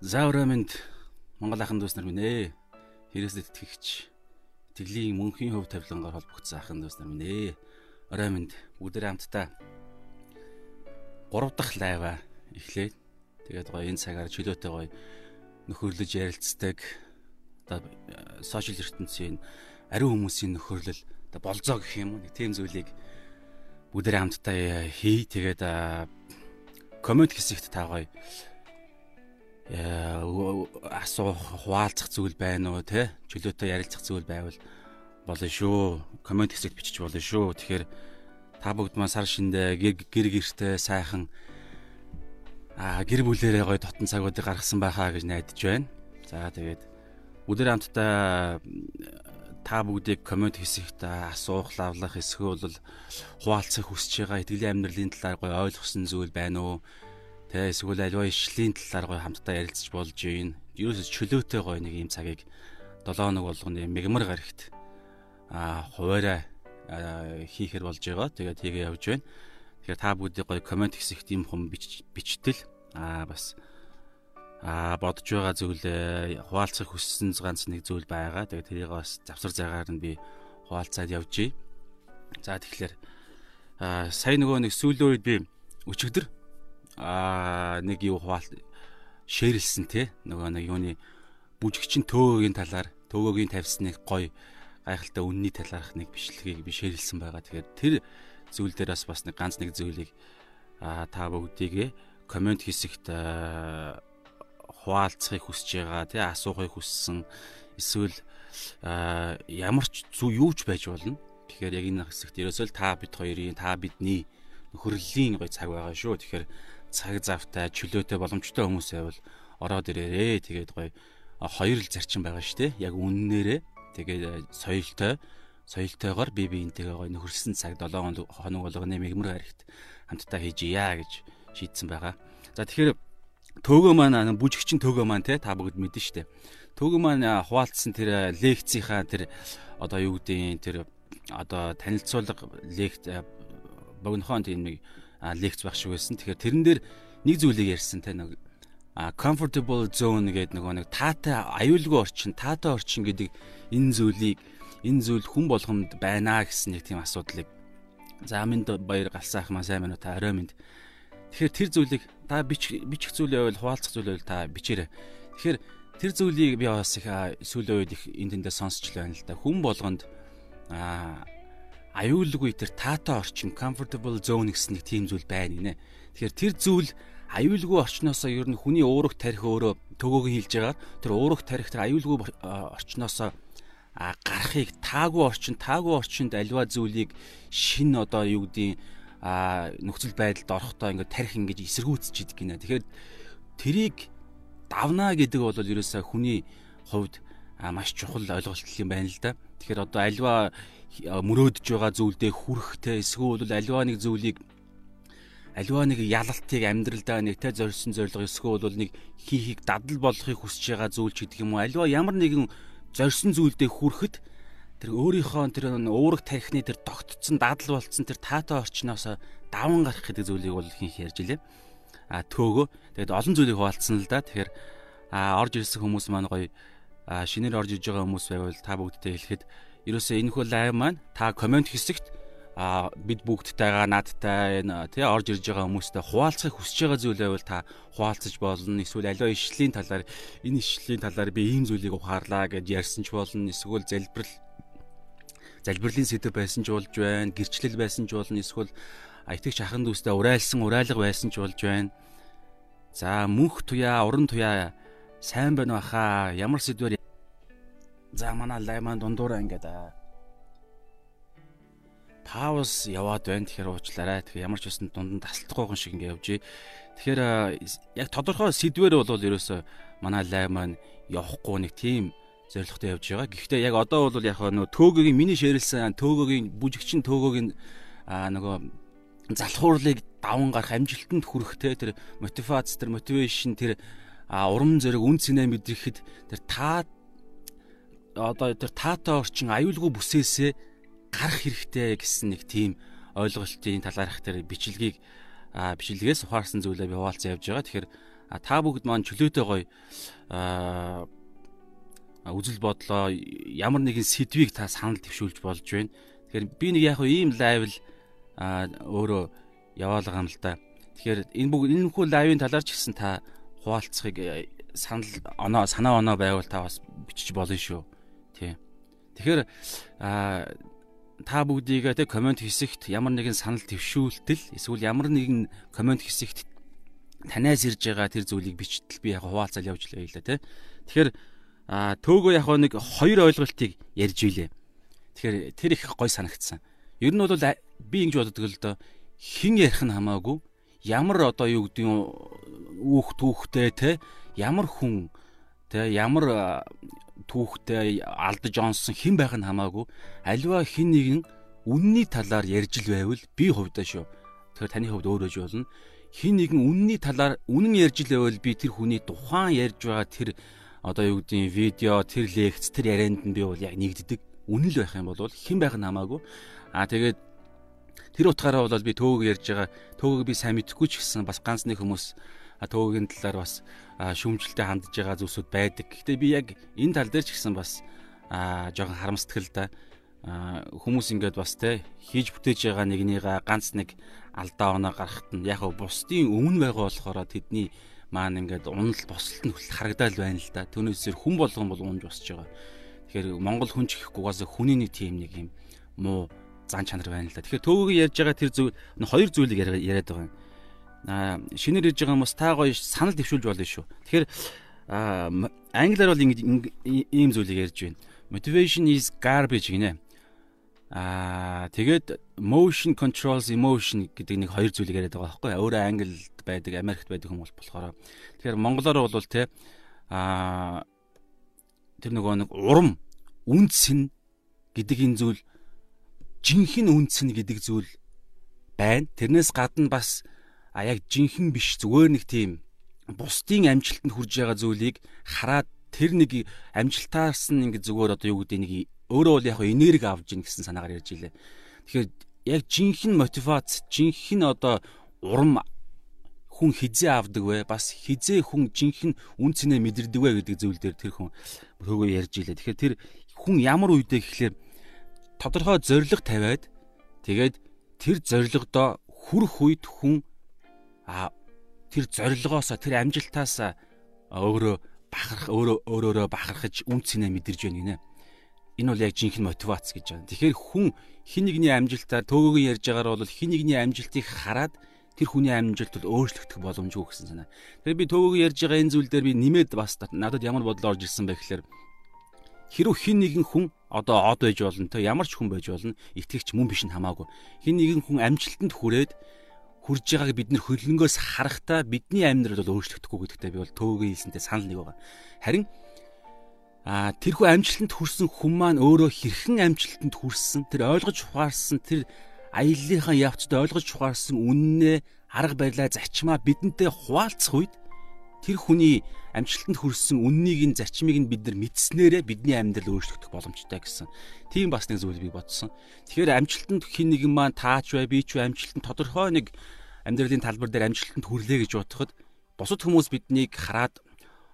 За өрөөмөнд Монгол ахын дүүс нар минь ээ. Хэрэгсэд итгэгч итгэлийн мөнхийн хөв тавилангаар холбогдсон ахын дүүс нар минь ээ. Өрөөмөнд бүгдээ хамтдаа 3 дахь лайва эхлээд тэгээд гоё энэ цагаар чөлөөтэй гоё нөхөрлөж ярилцдаг одоо сошиал ертөнцийн ариун хүмүүсийн нөхөрлөл одоо болзоо гэх юм уу нэг тийм зүйлийг бүгдээ хамтдаа хий тэгээд коммент хэсэгт та гоё Э, асуух хуваалцах зүйл байна уу те чөлөөтэй ярилцах зүйл байвал болно шүү. Комент хэсэгт бичиж болно шүү. Тэгэхээр та бүгд маань сар шиндээ гэр гэртэй сайхан аа гэр бүлэрээ гоё дотн цагуудыг гаргасан байхаа гэж найдаж байна. За тэгээд бүгдээ хамтдаа та бүгдийг комент хэсэгт асуух лавлах эсвэл хуваалцах хүсэж байгаа итгэлийн амьдралын талаар гоё ойлгосон зүйл байна уу Тэ эсвэл альва ишлийн талаар гой хамтдаа ярилцж болж юм. Ерөөсөж чөлөөтэй гой нэг юм цагийг 7 хоног болгоны мегмар гарагт а хуваараа хийхэр болж байгаа. Тэгээд тгээ явж байна. Тэгэхээр та бүдний гой комент хэсэгт юм хүм бичтэл а бас а бодож байгаа зүйл хуваалцах хүссэн ганц нэг зүйл байгаа. Тэгээд тэрийг бас завсар зайгаар нь би хуваалцаад явжээ. За тэгэхээр сая нөгөө нэг сүүлийн үед би өчигдөр аа нэг юу хуваал шеэрлсэн те нөгөө нэг юуны бүжигчин төөгөгийн талаар төөгөгийн тавьсныг гой гайхалтай үнний талаарх нэг бичлэгийг би шеэрлсэн байгаа. Тэгэхээр тэр зүйл дээрээс бас нэг ганц нэг зүйлийг аа та бүгдийгээ комент хэсэгт хуваалцахыг хүсэж байгаа тий асуухыг хүссэн эсвэл ямар ч зүг юу ч байж болно. Тэгэхээр яг энэ хэсэгт ерөөсөө та бид хоёрын та бидний нөхөрлөлийн гой цаг байгаа шүү. Тэгэхээр цаг завтай чөлөөтэй боломжтой хүмүүс байвал ороод ирээрээ. Тэгээд гоё хоёр л зарчим байгаа шүү дээ. Яг үннээрээ тэгээд соёлтой соёлтойгоор бие биентэйгээ гоё нөхөрсөн цаг 7 хоног болгоны мэгмэр харигт хамтдаа хийж яа гэж шийдсэн байгаа. За тэгэхээр төөгөө маань бүжигчин төөгөө маань те та бүгд мэдэн штэ. Төөгөө маань хуваалцсан тэр лекцийнхаа тэр одоо юу гэдэг тэр одоо танилцуулга лекц богинохон тийм нэг лекц шиг байсан. Тэгэхээр тэрэн дээр нэг зүйлийг ярьсан те нэг comfortable zone гэдэг нөгөө нэг таатай аюулгүй орчин, таатай орчин гэдэг энэ зүйлийг энэ зүйл хүн болгоомд байна гэсэн нэг тийм асуудлыг за минь баяр галсаах маа сайн уу та орой минь Тэгэхээр тэр зүйлийг та бичих бичих зүйл байвал хуваалцах зүйл байвал та бичээрэй. Тэгэхээр тэр зүйлийг би бас их сүүлийн үед их энэ тэндээ сонсч байна л да. Хүн болгонд аа аюулгүй тэр таатай орчин comfortable zone гэсэн нэг тийм зүйл байна нэ. Тэгэхээр тэр зүйл аюулгүй орчноосоо ер нь хүний уурах тарих өөрөө төгөөг хийлж байгаа. Тэр уурах тарих тэр аюулгүй орчноосоо гарахыг таагүй орчин таагүй орчинд альва зүйлийг шин одоо юу гэдгийг нөхцөл байдалд орохдоо ингээд тарих ингэж эсэргүүцчихэд гинэ. Тэгэхээр тэрийг давна гэдэг бол ерөөсөө хүний хувьд маш чухал ойлголт юм байна л да. Тэгэхээр одоо альва мөрөөдөж байгаа зүйлдээ хүрэхтэй эсвэл аливаа нэг зүйлийг аливаа нэг ялалтыг амьдралдаа нэг тэ зорьсон зорилго эсвэл нэг хийхийг дадал болохыг хүсэж байгаа зүйл ч гэдэг юм уу? Аливаа ямар нэгэн зорьсон зүйлдээ хүрэхэд тэр өөрийнхөө тэр уурах тарихны тэр тогтцсон дадал болцсон тэр таатай орчноос даван гарах гэдэг зүйлийг бол хинх ярьж илээ. А төөгөө. Тэгээд олон зүйлийг хуваалцсан л да. Тэгэхээр орж ирсэн хүмүүс маань гоё шинээр орж иж байгаа хүмүүс байвал та бүгдтэй хэлэхэд ерөөсөө энэ хөл лайв маань та комент хэсэгт а бид бүгдтэйгээ надтай энэ тий орж ирж байгаа хүмүүстэй хуваалцахыг хүсэж байгаа зүйл байвал та хуваалцаж болно. Эсвэл аливаа ишлийн талаар энэ ишлийн талаар би ийм зүйлийг ухаарлаа гэж ярьсан ч болно. Эсвэл залбирал залбирлын сэдв байсан ч болж байна гэрчлэл байсан ч болно. Эсвэл итгэж ахын дүүстэй урайлсан урайлга байсан ч болж байна. За мөнх туяа уран туяа сайн байна баха ямар сэдвэр За манай лайман дундуураа ингээд пауз яваад байна. Тэгэхээр уучлаарай. Тэгэхээр ямар ч байсан дунд нь тасалдахгүй шиг ингээд явжээ. Тэгэхээр яг тодорхой сэдвэр бол ерөөсөө манай лайман явахгүй нэг тийм зорилготой явж байгаа. Гэхдээ яг одоо бол яг нөө төөгөгийн миний ширэлсэн төөгөгийн бүжигчин төөгөгийн нөгөө залхуурлыг даван гарах амжилтанд хүрэхтэй тэр мотивац тэр мотивашн тэр урам зориг үн цэнэ мэдрэхэд тэр та одоо тэр таатай орчин аюулгүй бүсээсээ гарах хэрэгтэй гэсэн нэг тийм ойлголтын талаарх тэр бичлэгийг бичлэгээс ухаарсан зүйлээ би хуваалцсан явж байгаа. Тэгэхээр та бүгд маань чөлөөтэй гоё үзэл бодлоо ямар нэгэн сэдвийг та санал твшүүлж болж байна. Тэгэхээр би нэг яг ийм лайв л өөрөө яваалгаа юм л да. Тэгэхээр энэ бүгд энэ хүү лайвын талаар ч гэсэн та хуваалцахыг э, санал оноо санаа оноо байвал та бас бичиж болно шүү. Тэгэхээр а та бүгдийг те комент хэсэгт ямар нэгэн санал твшүүлтэл эсвэл ямар нэгэн комент хэсэгт танаас ирж байгаа тэр зүйлийг бичтэл би яг хуваалцал явж лээ л те. Тэгэхээр төөгөө яг нэг хоёр ойлголтыг ярьж илээ. Тэгэхээр тэр их гой санагдсан. Ер нь бол би ингэж боддог л доо хин ярих нь хамаагүй ямар одоо юу гэдэг юм үүх түүхтэй те ямар хүн те ямар түүхтэй алдаж онсон хэн байх нь хамаагүй альва хин нэгэн үнний талаар ярьж л байвал би хувьдаа шүү. Тэгэхээр таны хувьд өөрөөж болно. Хин нэгэн үнний талаар үнэн ярьж л байвал би тэр хүний тухайн ярьж байгаа тэр одоо юу гэдгийг видео, тэр лекц, тэр ярианд нь би бол яг нэгддэг. Үнэн л байх юм бол хэн байх нь хамаагүй. Аа тэгээд тэр утгаараа бол би төөгөг ярьж байгаа. Төөгөг би сайн мэдэхгүй ч гэсэн бас ганц нэг хүмүүс төвөгийн талаар бас шүүмжлэлтэй хандж байгаа зүйлсүүд байдаг. Гэхдээ би яг энэ тал дээр ч гэсэн бас жоохон харамсдаг л да. Хүмүүс ингээд бас те хийж бүтээж байгаа нэгнийгээ ганц нэг алдаа оноо гаргахт нь яг бусдын өмнө байгаа болохоор тэдний маань ингээд унал босолт нь харагдаад байна л да. Түүнээсээр хүн болгон бол унж босч байгаа. Тэгэхээр Монгол хүн ч гэхгүйгээс хүний нэг тийм нэг юм муу зан чанар байна л да. Тэгэхээр төвөгийн ярьж байгаа тэр зүйл хоёр зүйлийг яриад байгаа юм шинээр ирж байгаа хүмүүс та гоё санал дэвшүүлж болно шүү. Тэгэхээр англиар бол ийм зүйлийг ярьж байна. Motivation is garbage гинэ. Аа тэгээд motion controls emotion гэдэг нэг хоёр зүйлийг яриад байгаа байхгүй. Өөрөө англид байдаг, Америкт байдаг хүмүүс болохоор. Тэгэхээр монголоор бол те аа тэр нөгөө нэг урам, үнцэн гэдэг энэ зүйл жинхэнэ үнцэн гэдэг зүйл байна. Тэрнээс гадна бас а яг жинхэнэ биш зүгээр нэг тийм бусдын амжилтанд хүрж байгаа зүйлийг хараад тэр нэг амжилтаас нь ингэ зүгээр одоо юу гэдэг нэг өөрөө бол яг энерги авж ийн гэсэн санаагаар ярьж илээ. Тэгэхээр яг жинхэнэ мотивац, жинхэнэ одоо урам хүн хизээ авдаг вэ? Бас хизээ хүн жинхэнэ үн цэнэ мэдэрдэг вэ гэдэг зүйл дээр тэр хүн хөөгөө ярьж илээ. Тэгэхээр тэр хүн ямар үедээ гэхлээр тодорхой зориг тавиад тэгээд тэр зоригдоо хүрх үед хүн а тэр зорилгоос тэр амжилтаас өөрөө бахарх өөрөө өөрөөрөө бахархаж үн цэнэ мэдэрж байна гинэ. Энэ бол яг жинхэнэ мотивац гэж байна. Тэгэхээр хүн хин нэгний амжилтаар төөгөгийн ярьж байгаагаар бол хин нэгний амжилтыг хараад тэр хүний амжилт бол өөрчлөгдөх боломжгүй гэсэн санаа. Тэгэхээр би төөгөгийн ярьж байгаа энэ зүйл дээр би нэмээд бас надад ямар бодол орж ирсэн бэ гэхээр хэрв хин нэгэн хүн одоо од байж болно те ямар ч хүн байж болно итгэгч мөн биш нь хамаагүй. Хин нэгэн хүн амжилтанд хүрээд хүрж байгааг бид нэр хөлөнгөөс харахтаа бидний амьдрал бол өөрчлөгдөхгүй гэдэгтээ би бол төвөгийн хэлсэнтэй санал нэг байгаа. Харин а тэрхүү амжилтанд хүрсэн хүн маань өөрөө хэрхэн амжилтанд хүрсэн тэр ойлгож ухаарсан тэр аяллахаа явцад ойлгож ухаарсан үннээ арга барилаа зарчмаа бидэнтэй хуваалцах үед тэр хүний амжилтанд хүрсэн үннийг нь зарчмыг нь бид нар мэдснээрээ бидний амьдрал өөрчлөгдөх боломжтой гэсэн. Тийм бас нэг зүйл би бодсон. Тэгэхээр амжилтанд хин нэгэн маань таач бай, би ч бай амжилтанд тодорхой нэг амьдралын талбар дээр амжилтанд хүрлээ гэж бодоход бусад хүмүүс биднийг хараад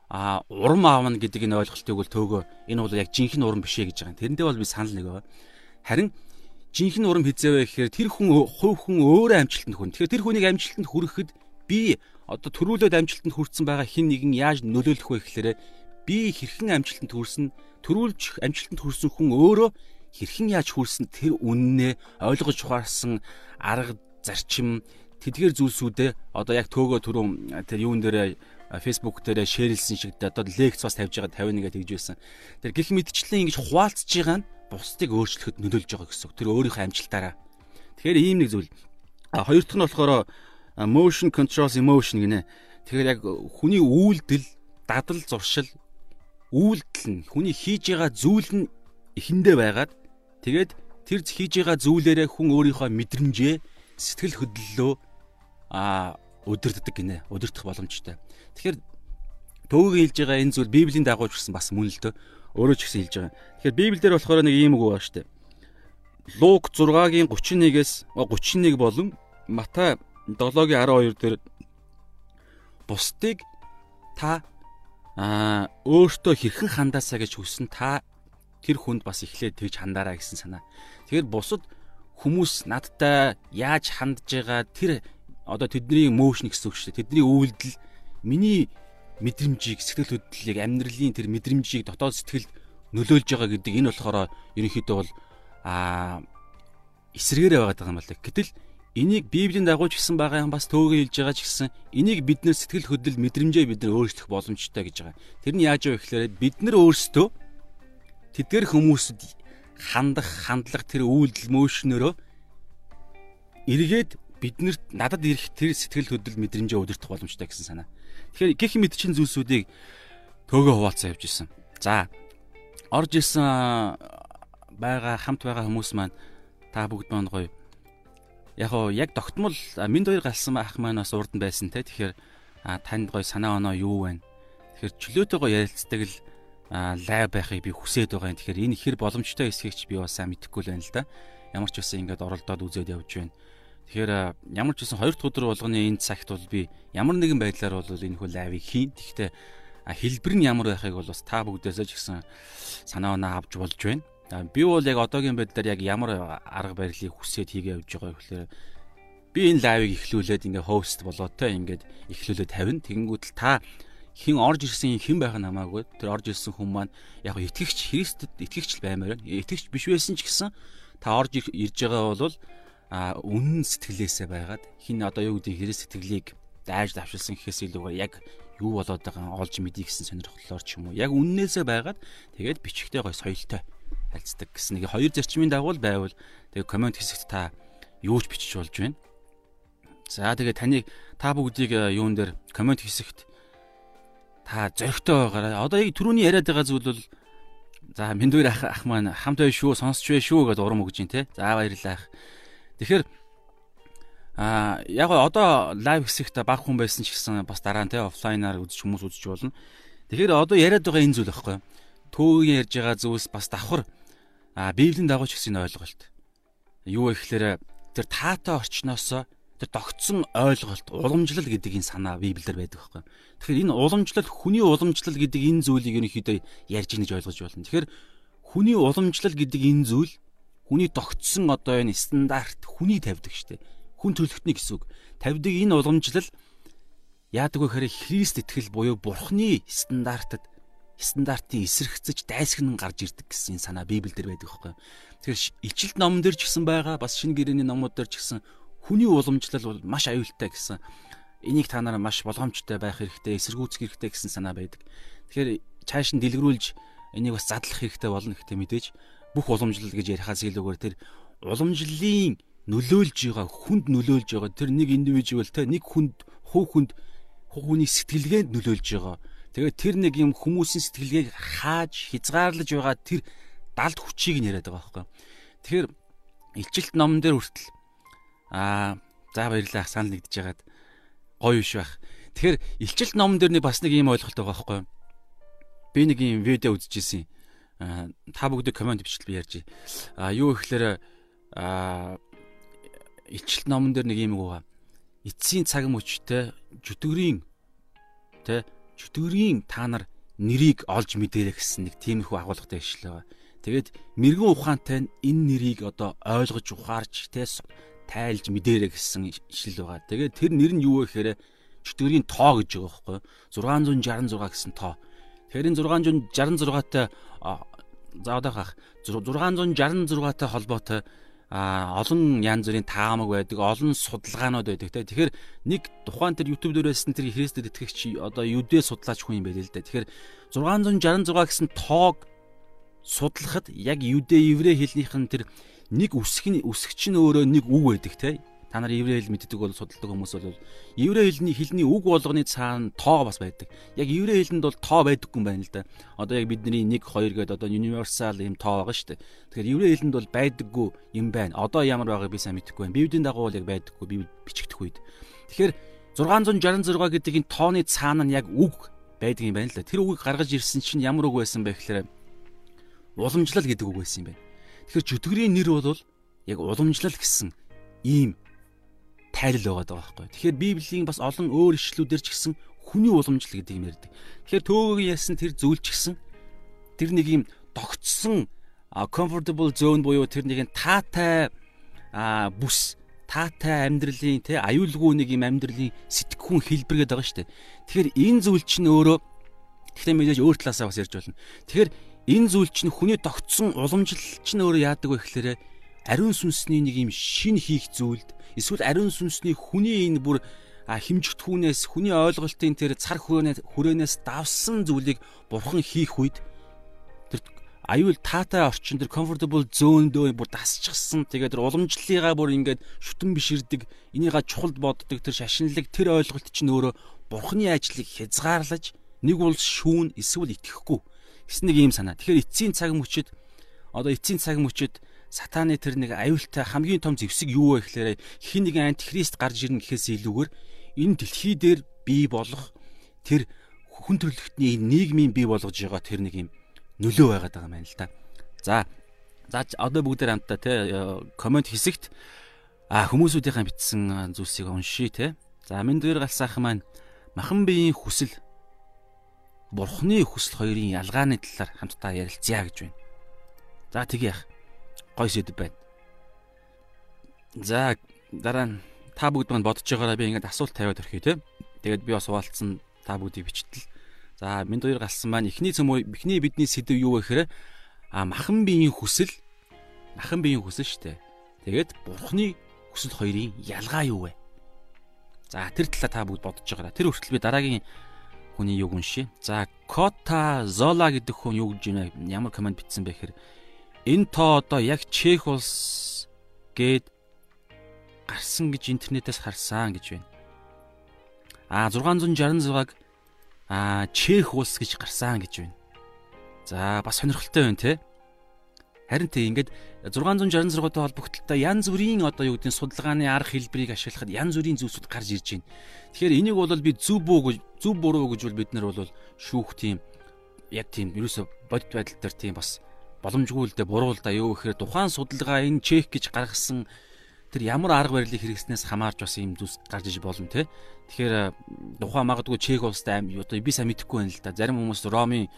а урам аавна гэдэг энэ ойлголтыг бол төөгөө энэ бол яг жинхэнэ урам биш ээ гэж байгаа. Тэрэндээ бол би санал нэг байгаа. Харин жинхэнэ урам хизээвэ гэхээр тэр хүн хувь хүн өөрөө амжилтанд хүрнэ. Тэгэхээр тэр хүнийг амжилтанд хүрэхэд би одоо төрүүлээд амжилтанд хүрсэн байгаа хин нэгэн яаж нөлөөлөх вэ гэхээр би хэрхэн амжилтанд хүрсэн төрүүлж амжилтанд хүрсэн хүн өөрөө хэрхэн яаж хүрсэн тэр үннээ ойлгож ухаарсан арга зарчим тэдгээр зүйлсүүдээ одоо яг төөгөө түрүүн тэр юун дээр Facebook дээр шеэрлсэн шиг одоо лекц бас тавьж байгаа 51-гээ тэгж байсан. Тэр гих мэдчлэн ингэж хуваалцж байгаа нь бусдыг өөрчлөхөд нөлөөлж байгаа гэсэн. Тэр өөрийнхөө амжилтаараа. Тэгэхээр ийм нэг зүйл. А хоёр дахь нь болохоор motion controls emotion гинэ. Тэгэхээр яг хүний үйлдэл, дадал, зуршил үйлдэл нь хүний хийж байгаа зүйл нь эхэндээ байгаад тэгээд тэр хийж байгаа зүйлээрээ хүн өөрийнхөө мэдрэмжээ сэтгэл хөдлөлөө а өдөрддөг гинэ. Өдөртөх боломжтой. Тэгэхээр төвөгийн хэлж байгаа энэ зүйл Библийн дагууч гэсэн бас мөн л дөө. Өөрөө ч гэсэн хэлж байгаа. Тэгэхээр Библиэлд болохоор нэг ийм үг байгаа шүү дээ. Лук 6-гийн 31-ээс 31 болон Матай 7-гийн 12 дээр бусдыг та аа өөртөө хэрхэн хандаасаа гэж хүссэн та тэр хүнд бас эхлээд тэгж хандаараа гэсэн санаа. Тэгэхээр бусад хүмүүс надтай яаж хандж байгаа тэр одоо тэдний моушн гэсэн үг шүү дээ. Тэдний үйлдэл миний мэдрэмжийг сэтгэл хөдлөлийг амьдралын тэр мэдрэмжийг дотоод сэтгэлд нөлөөлж байгаа гэдэг энэ болохоор ерөнхийдөө бол аа эсрэгээрээ байгаа юм байна лээ. Гэтэл энийг Библийн дагуу ч гэсэн байгаа юм бас төөгөө хэлж байгаа ч гэсэн энийг бид нэр сэтгэл хөдлөл мэдрэмжээ бид нар өөрчлөх боломжтой гэж байгаа. Тэр нь яаж вэ гэхээр бид нар өөрсдөө тэдгэр хүмүүсд хандах хандлах тэр үйлдэл мөшнөрөө эргээд биднэрт надад ирэх тэр сэтгэл хөдлөл мэдрэмжээ удирдах боломжтой гэсэн санаа. Тэгэхээр гих мэдчин зүйлсүүдийг төөгөө хуваалцаа явж исэн. За орж исэн байгаа хамт байгаа хүмүүс маань та бүгд маань гоё. Яг оо яг тогтмол минь хоёр галсан ах маань бас урд нь байсан те. Тэгэхээр танд гоё санаа оноо юу вэ? Тэгэхээр чөлөөтэй гоё ярилцдаг л лайв байхыг би хүсээд байгаа юм. Тэгэхээр энэ ихэр боломжтой эсхийг ч би бас сайн мэдэхгүй л байна л да. Ямар ч байсан ингээд оролдоод үзээд явж байна тэгэхээр ямар ч байсан хоёр дахь өдөр болгоны энэ цагт бол би ямар нэгэн байдлаар бол энэ хөө лайвыг хийн гэхдээ хэлбэр нь ямар байхыг бол бас та бүгдээсээ ч гэсэн санаа оноо авч болж байна. Би бол яг одоогийн байдлаар яг ямар арга барилыг хүсээд хийгээ явж байгаа гэхээр би энэ лайвыг эхлүүлээд ингээ хост болоотой ингээд эхлүүлээд тавина. Тэгэнгүүт л та хин орж ирсэн хэн байх нь хамаагүй. Тэр орж ирсэн хүн маань яг итгэгч Христэд итгэгч л баймаар байна. Итгэгч биш байсан ч гэсэн та орж ирж байгаа бол а үнэн сэтгэлээсээ байгаад хин одоо юу гэдэг Христ сэтгэлийг daaj давшилсан гэхээс илүүгээр яг юу болоод байгаа олж мэдий гэсэн сонирхлоор ч юм уу. Яг үннээсээ байгаад тэгээд бичгтээ гой соёлтой харилцдаг гэсэн нэг хоёр зарчмын дагуу байвал тэгээд комент хэсэгт та юу ч бичиж болж байна. За тэгээд таныг та бүгдийг э, юун дээр комент хэсэгт та зөрөгтэй байгаарай. Одоо яг түрүүний яриад байгаа зүйл бол за мэндүүр ах ах маань хамт бай шүү, сонсч бай шүү гэдээ урам өгж тээ. За баярлалаа ах. Тэгэхээр А яг одоо лайв хэсэгт баг хүн байсан ч гэсэн бас дараа нь те офлайнаар үзэж хүмүүс үзэж болно. Тэгэхээр одоо яриад байгаа энэ зүйл байхгүй. Төөгийн ярьж байгаа зүйлс бас давхар а библийн дагууч гэсэн ойлголт. Юу гэхээр тэр таатай орчноос тэр тогтсон ойлголт, уламжлал гэдэг энэ санаа библиэр байдаг байхгүй. Тэгэхээр энэ уламжлал хүний уламжлал гэдэг энэ зүйлийг ерөнхийдөө ярьж ийн гэж ойлгож байна. Тэгэхээр хүний уламжлал гэдэг энэ зүйл хүний тогтсон одоо энэ стандарт хүний тавьдаг штеп хүн төрлөختний гэсэн үг. Тавьдаг энэ уламжлал яадаг вэ гэхээр Христ итгэл буюу Бурхны стандартад стандартын эсрэгцэж дайсагнан гарч ирдэг гэсэн санаа Библиэлд байдаг байхгүй. Тэгэхээр илчилт номон дээр ч гэсэн байгаа бас шинэ гэрээний номууд дээр ч гэсэн хүний уламжлал бол маш аюултай гэсэн энийг та нараа маш болгоомжтой байх хэрэгтэй, эсэргүүцэх хэрэгтэй гэсэн санаа байдаг. Тэгэхээр цааш нь дэлгэрүүлж энийг бас задлах хэрэгтэй болно гэхдээ мэдээж бүх уламжлал гэж ярихаас илүүгээр тэр уламжлалын нөлөөлж байгаа хүнд нөлөөлж байгаа тэр нэг индивидуал те нэг хүнд хуу хүнд хүний сэтгэлгээнд нөлөөлж байгаа. Тэгээд тэр нэг юм хүмүүсийн сэтгэлгээг хааж хязгаарлаж байгаа тэр далд хүчийг нь яриад байгаа байхгүй. Тэгэхээр илчилт номон дээр хүртэл аа за баярлалаа санал нэгдэж ягаад гоё биш байх. Тэгэхээр илчилт номон дээр нэг бас нэг юм ойлголт байгаа байхгүй. Би нэг юм видео үзчихсэн. Аа та бүгд комент бичлэл би ярьж. Аа юу гэхээр аа илчилт номон дээр нэг юм байгаа. Эцсийн цаг мөчтэй жүтгэрийн тэ жүтгэрийн та нар нэрийг олж мэдэрэй гэсэн нэг тиймэрхүү агуулгатай ишлэл байгаа. Тэгээд мэрэгэн ухаантай энэ нэрийг одоо ойлгож ухаарч тэ тайлж мэдэрэй гэсэн ишлэл байгаа. Тэгээд тэр нэр нь юу вэ гэхээр жүтгэрийн тоо гэж байгаа байхгүй 666 гэсэн тоо. Тэгэхээр энэ 666-тай за одоо хах 666-тай холбоотой а олон янз бүрийн таамаг байдаг, олон судалгаанууд байдаг те. Тэгэхээр нэг тухайн тэр YouTube дээр байсан тэр Христэд итгэгч одоо юдэ судлаач хүн юм байл л да. Тэгэхээр 666 гэсэн тоог судлахад яг юдэ еврей хэлнийх нь тэр нэг үсэг нь үсгч нь өөрөө нэг үг байдаг те та нар еврей хэл мэддэг бол судалдаг хүмүүс бол еврей хэлний хэлний үг болгоны цаана тоо бас байдаг. Яг еврей хэлэнд бол тоо байдаггүй юм байна л да. Одоо яг бидний 1 2 гэдэг одоо universal юм тоо байгаа шүү дээ. Тэгэхээр еврей хэлэнд бол байдаггүй юм байна. Одоо ямар байгааг би сайн мэдэхгүй байна. Библийн дагуу бол яг байдаггүй. Би бичигдэх үед. Тэгэхээр 666 гэдэг энэ тооны цаана нь яг үг байдаг юм байна л да. Тэр үгийг гаргаж ирсэн чинь ямар үг байсан бэ гэхээр уламжлал гэдэг үг байсан юм байна. Тэгэхээр чөтгөрийн нэр бол яг уламжлал гэсэн ийм тайлал байгаа байхгүй. Тэгэхээр Библийн бас олон өөр ишлүүдээр ч гэсэн хүний уламжлал гэдэг юм ярьдаг. Тэгэхээр төөгөө яасан тэр зүйл ч гэсэн тэр нэг юм тогтсон comfortable zone буюу тэр нэг таатай бүс таатай амьдралын те аюулгүй нэг юм амьдралын сэтгэхүүн хэлбэр гэдэг байгаа шүү дээ. Тэгэхээр энэ зүйл чинь өөрөө тэгэхээр мэдээж өөр талаасаа бас ярьж болно. Тэгэхээр энэ зүйл чинь хүний тогтсон уламжлал чинь өөрөө яадаг вэ гэхээр ариун сүнсний нэг юм шин хийх зүйлд эсвэл ариун сүнсний хүний энэ бүр химжигдэхүүнээс хүний ойлголтын тэр цар хүрээнээс давсан зүйлийг бурхан хийх үед тэр аюул таатай орчин тэр comfortable zone дөө бүр дасчихсан тэгээд тэр уламжлалыгаа бүр ингээд шүтэн биширдэг энийга чухалд боддог тэр шашинлаг тэр ойлголт чинь өөрөө бурханы ажлыг хязгаарлаж нэг бол шүүн эсвэл итгэхгүй гэсэн нэг юм санаа. Тэгэхээр эцсийн цаг мөчид одоо эцсийн цаг мөчид сатаны тэр нэг аюултай хамгийн том зэвсэг юу вэ гэхээр хин нэгэн антихрист гарч ирнэ гэхээс илүүгээр энэ дэлхий дээр бий болох тэр хүн төрлөختний нийгмийн бий болгож байгаа тэр нэг юм нөлөө байгаад байгаа юм байна л да. За за одоо бүгдээр хамтдаа те комент хэсэгт а хүмүүсүүдийн бичсэн зүйлсийг уншия те. За минь дээр галсаах маань махан биеийн хүсэл бурхны хүсэл хоёрын ялгааны талаар хамтдаа ярилцъя гэж байна. За тэгье яах гой сэдв байна. За дараа нь та бүгд манд бодож байгаараа би ингээд асуулт тавиад өрхий те. Тэгээд би бас хуваалцсан та бүгдийг бичтэл. За минь хоёр галсан маань эхний цөмөө эхний бидний сэдв юу вэ гэхээр а махан биеийн хүсэл махан биеийн хүсэл штэ. Тэгээд бурхны хүсэл хоёрын ялгаа юу вэ? За тэр талаа та бүгд бодож байгаараа. Тэр хүртэл би дараагийн хүний юг уншия. За Кота Зола гэдэг хүн юу гэж байна? Ямар комент бичсэн бэ гэхээр энэ тоо одоо яг Чех улс гээд гарсан гэж интернетээс харсан гэж байна. А 666-аг а Чех улс гэж гарсан гэж байна. За бас сонирхолтой байна те. Харин тийм ингээд 666-тай холбогдлолтой янз бүрийн одоо юу гэдэг нь судалгааны арга хэлбэрийг ашиглахад янз бүрийн зүйлсүүд гарч ирж байна. Тэгэхээр энийг бол би зөв бүү гэж зөв буруу гэж бол бид нар бол шүүх тийм яг тийм ерөөсө бодит байдал дээр тийм бас боломжгүй л дээ буруу л да юу гэхээр тухайн судалгаа энэ чек гэж гаргасан тэр ямар арга барилыг хэрэгснээс хамаарч бас ийм зүйлс гарч иж болно те. Тэгэхээр тухайн магадгүй чек улстай аим одоо би сайн мэдэхгүй байна л да. Зарим хүмүүс Ромын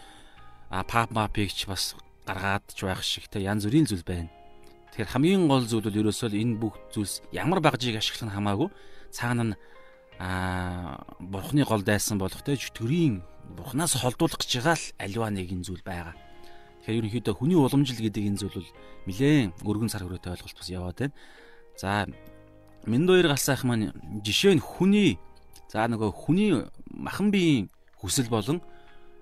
пап мапыг ч бас гаргаад ч байх шиг те янз бүрийн зүйл байна. Тэгэхээр хамгийн гол зүйл бол ерөөсөө энэ бүх зүйлс ямар багжийг ашиглах нь хамаагүй цаана нь аа бурхны гол дайсан болох те төрийн бурхнаас холдуулах гэж байгаа л аливаа нэгэн зүйл байгаа. Тэгэхээр ерөнхийдөө хүний уламжил гэдэг энэ зүйл бол нэлээн өргөн сар хүрээтэй ойлголт бас яваад байна. За Миндоёр галсаах маань жишээ нь хүний за нөгөө хүний махан биеийн хүсэл болон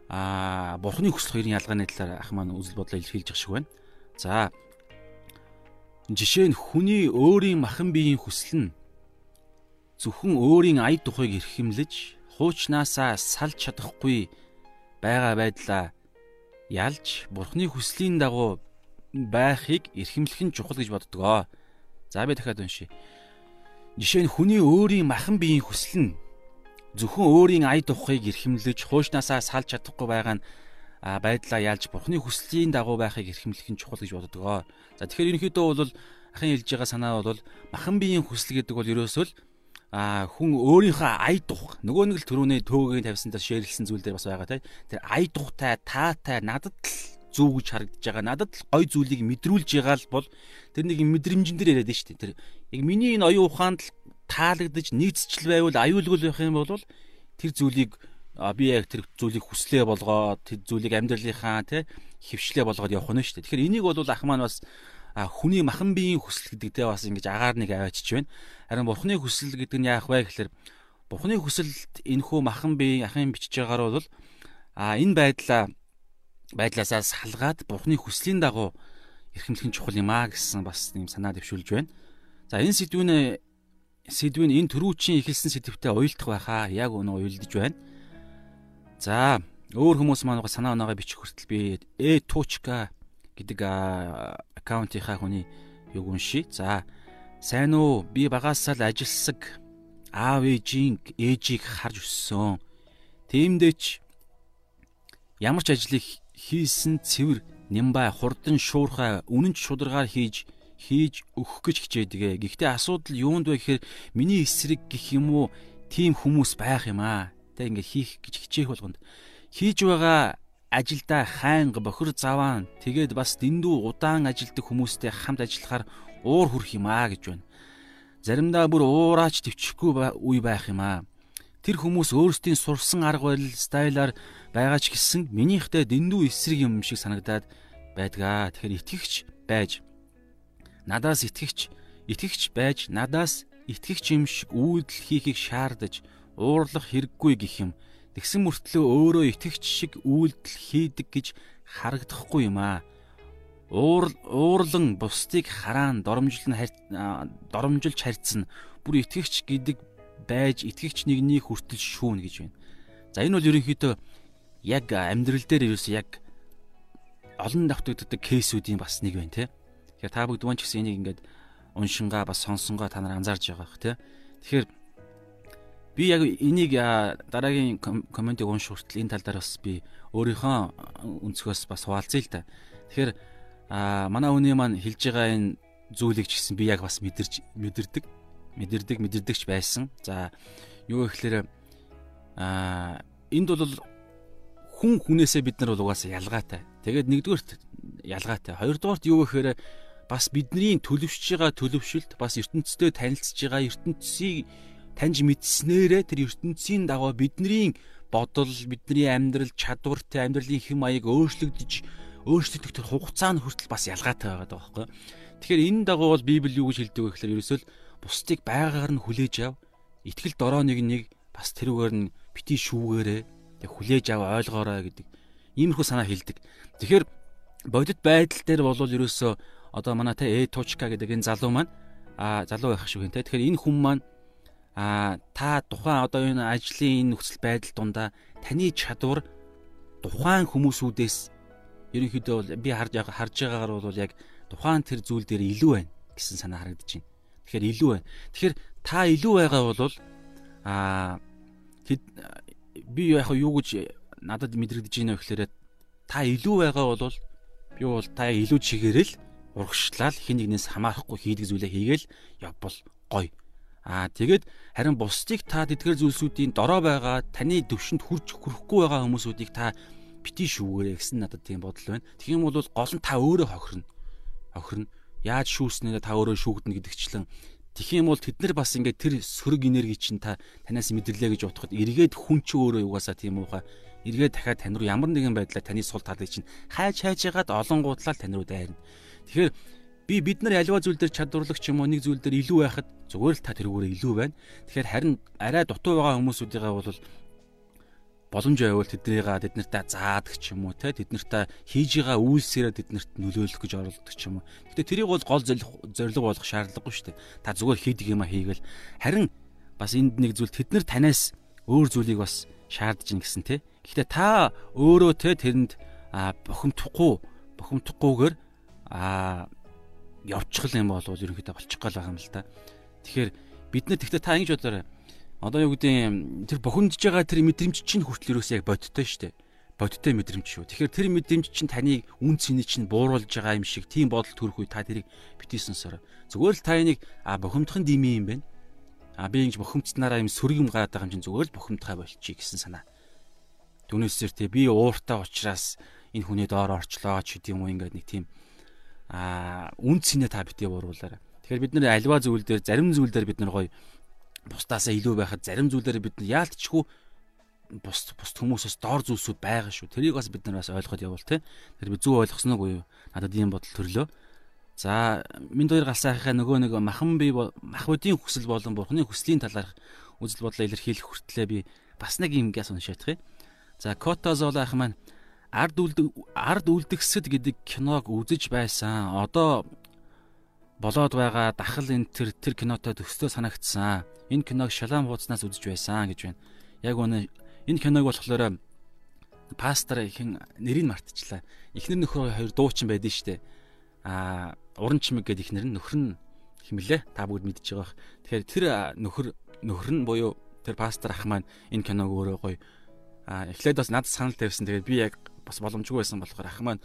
а бурхны хүсэл хоёрын ялгааны талаар ах маань үзэл бодлоо илэрхийлж байгаа шиг байна. За жишээ нь хүний өөрийн махан биеийн хүсэл нь зөвхөн өөрийн ая тухайг эрхэмлэж хуучнаасаа салж чадахгүй байгаа байдлаа ялж бурхны хүслийн дагуу байхыг эрхэмлэх нь чухал гэж боддгоо. За би дахиад уншия. Жишээ нь хүний өөрийн махан биеийн хүсэл нь зөвхөн өөрийн ая туххыг эрхэмлэж хуушнаасаа салж чадахгүй байгаа нь байдлаа ялж бурхны хүслийн дагуу байхыг эрхэмлэх нь чухал гэж боддгоо. За тэгэхээр ерөнхийдөө бол ахын хэлж байгаа санаа бол махан биеийн хүсэл гэдэг бол ерөөсөө л а хүн өөрийнхөө ая дух нөгөө нэг л төрөний төөгийн тавьсандаа шеэрлсэн зүйл дээр бас байгаа тий. Тэр ая духтай таатай надад л зүг гэж харагдаж байгаа. Надад л гой зүйлийг мэдрүүлж байгаа л бол тэр нэг мэдрэмжэн дээр яриад дээ. Тэр яг миний энэ оюун ухаанд л таалагдж нийцчл байвал аюулгүй байх юм бол тэр зүйлийг би яг тэр зүйлийг хүслээ болгоод тэр зүйлийг амьдралынхаа тий хөвшлээ болгоод явах нь дээ. Тэгэхээр энийг бол ах маань бас хүний махан биеийн хүсэл гэдэг те бас ингэж агаар нэг аваачиж байна. Харин бурхны хүсэл гэдэг нь яах вэ гэхээр бурхны хүсэлд энэхүү махан биеийн ахын бичиж байгаагаар бол а энэ байдлаа байдлаасаа салгаад бурхны хүслийн дагуу эрхэмлэх нь чухал юм а гэсэн бас юм санаа дэвшүүлж байна. За энэ сэдвүүнээ сэдвийн энэ төрүүчийн ихэлсэн сэдвтэй уйлдах байхаа яг өнөө уйлдж байна. За өөр хүмүүс маань санаа оноогоо бичих хүртэл би э туучка гэдэг аккаунтынхаа хүний юг уншия. За сайн уу? Би багасаа л ажилсаг аав ээжийн ээжийг харж өссөн. Тиймдээч ямар ч ажлыг хийсэн цэвэр Нимбай хурдан шуурхай үнэн ч шударгаар хийж хийж өгөх гэж хичээдэг. Гэхдээ асуудал юунд вэ гэхээр миний эсрэг гэх юм уу тийм хүмүүс байх юм аа. Тэ ингээ хийх гэж хичээх болгонд хийж байгаа ажилдаа хайнга бохир заваан тэгээд бас дэндүү удаан ажилдаг хүмүүстэй хамт ажиллахаар уур хүрх юм аа гэж байна. Заримдаа бүр уураач төвчихгүй үе байх юм аа. Тэр хүмүүс өөрсдийн сурсан арга барил стайлаар байгаа ч гэсэн минийхтэй дэндүү эсрэг юм шиг санагдаад байдгаа. Тэгэхээр итгэгч байж надаас итгэгч итгэгч байж надаас итгэгч юм шиг үйлдэл хийхийг шаардаж уурлах хэрэггүй гэх юм. Тэгсэн мөртлөө өөрөө итгэгч шиг үйлдэл хийдэг гэж харагдахгүй юм аа. Уур уурлан бусдыг хараан доромжлон доромжилж харьцсан бүр итгэгч гэдэг байж итгэгч нэгний хүртэл шүүн гэж байна. За энэ бол ерөнхийдөө яг амьдрал дээр ерөөс яг олон давтагддаг кейсүүдийн бас нэг байна те. Тэгэхээр та бүгд ч гэсэн энийг ингээд уншингаа бас сонсонгоо та нар анзаарж байгаа бох те. Тэгэхээр би яг энийг дараагийн комментиг унших хүртэл энэ тал дээр бас би өөрийнхөө өнцгөөс бас хуваалцъя л да. Тэгэхээр а манай хүний маань хэлж байгаа энэ зүйлийг ч гэсэн би яг бас мэдэрч мэдэрдэг мэдэрдэг мэдэрдэгч байсан. За юу гэхээр а энд бол хүн хүнээсээ бид нар бол угаасаа ялгаатай. Тэгээд нэгдүгээрт ялгаатай. Хоёрдугаарт юу гэхээр бас бидний төлөвшж байгаа төлөвшөлт бас ертөнцтэй танилцж байгаа ертөнцийг таньж мэдснээрээ тэр ертөнцийн дагуу бидний бодол, бидний амьдрал, чадвартай амьдралын хэм маяг өөрчлөгдөж өөрчлөгдөх тэр хугацаа нь хүртэл бас ялгаатай байгаа байхгүй. Тэгэхээр энэ дагуу бол Библи юу гэж хэлдэг вэ гэхээр ерөөсөө бусдыг байгаагаар нь хүлээж ав. Итгэл дороо нэг бас тэрүүгээр нь бити шүүгээрээ тэг хүлээж ав ойлгоорой гэдэг иймэрхүү санаа хэлдэг. Тэгэхээр бодит байдал дээр бол ерөөсөө одоо манай те э тучка гэдэг энэ залуу маань а залуу байх юм те. Тэгэхээр энэ хүн маань а та тухайн одоо энэ ажлын энэ нөхцөл байдал дундаа таны чадвар тухайн хүмүүсүүдээс ерөнхийдөө бол би харж харж байгаагаар бол яг тухайн тэр зүйл дээр илүү байна гэсэн санаа харагдаж байна. Тэгэхээр илүү байна. Тэгэхээр та илүү байгаа бол а би яг юу гэж надад мэдрэгдэж байна вэ гэхээр та илүү байгаа бол би бол та илүү чигээрэл урагшлал хин нэгнээс хамаарахгүй хийдэг зүйлээ хийгээл явбал гоё. Аа тэгээд харин бусдыг та тэдгээр зүйлсүүдийн дорой байгаа таны төвшөнд хурж хүрэхгүй байгаа хүмүүсүүдийг та бити шүүгээрэй гэсэн надад тийм бодол байна. Тэгэх юм бол гол нь та өөрөө хохирно. Хохирно. Яаж шүүснээр та өөрөө шүүгдэнэ гэдэгчлэн Тэгэх юм бол тэд нар бас ингээд тэр сөрөг энерги чинь та танаас мэдэрлээ гэж бодоход эргээд хүн ч өөрөө угаасаа тийм ууха эргээд дахиад тань руу ямар нэгэн байдлаар таны сул талыг чинь хайж хайж ягаад олон гутлал тань руу дайрна. Тэгэхээр би бид нар альва зүйл дээр чадварлагч юм уу нэг зүйл дээр илүү байхад зүгээр л та тэрүүгээр илүү байна. Тэгэхээр харин арай дутуу байгаа хүмүүсүүдийнхээ бол боломж байвал тэднийгээ тэднэртээ заадаг ч юм уу те тэднэртээ хийж байгаа үйлсээрээ тэднэрт нөлөөлөх гэж оролддог ч юм уу. Гэтэ тэрийг бол гол зорилго болгох шаардлагагүй шүү дээ. Та зүгээр хийдэг юм а хийгээл харин бас энд нэг зүйл тэд нар танаас өөр зүйлийг бас шаардж ин гэсэн те. Гэхдээ та өөрөө те тэрэнд бухимдахгүй бухимдахгүйгээр а явчих юм бол ерөнхийдөө болчих гал байгаа юм л да. Тэгэхээр бид нар тэгтээ та ингэж бодоорой одоо юу гэдэг тэр бохимдж байгаа тэр мэдрэмж чинь хүртэл юус яг бодтой шүү дээ. Бодтой мэдрэмж шүү. Тэгэхээр тэр мэдрэмж чинь таныг үн цэний чинь бууруулж байгаа юм шиг тийм бодол төрөх үе та тэрийг сонсороо. Зүгээр л та энийг а бохимдохын дими юм байна. А би ингэж бохимдснараа юм сөрөг юм гараад байгаа юм чинь зүгээр л бохимдхаа болчих гэсэн санаа. Түүнээсээр те би ууртай учраас энэ хүний доор орчлоо ч гэдэм юм ингээд нэг тийм а үн цэнэ та битгий бууруулаарай. Тэгэхээр бид нар альва зүйл дээр зарим зүйл дээр бид нар гоё бусдаасаа илүү байхад зарим зүйлээр бид нар яалтчгүй бус бус хүмүүсээс доор зүйлсүүд байгаа шүү. Тэрийг бас бид нар бас ойлгоход явуул те. Тэр би зөв ойлгосон уу юу? Надад ийм бодол төрлөө. За минь хоёр галсаахынхаа нөгөө нэг махан би махбодийн хүсэл болон бурхны хүслийн талаарх үзэл бодлоо илэрхийлэх хүртлээр би бас нэг юм гяс уншаадах юм. За Котозол ах маань ард үлдэг ард үлдгэсэд гэдэг киног үзэж байсан. Одоо болоод байгаа дахал энэ тэр тэр кинотой төстөө санагдсан. Энэ киног шалам хуудаснаас үзэж байсан гэж байна. Яг үнэ энэ киног болохоор пастор ихэн нэрийг мартчихлаа. Эхнэр нөхөр хоёр дуучин байдсан шүү дээ. Аа уран чимэг гэдэг эхнэр нь нөхөр нь химлээ. Та бүгд мэдж байгаа. Тэгэхээр тэр нөхөр нөхөр нь буюу тэр пастор ах маань энэ киног өөрөө гоё аа эхлээд бас надад санал тавьсан. Тэгээд би яг бас боломжгүй байсан болохоор ах маань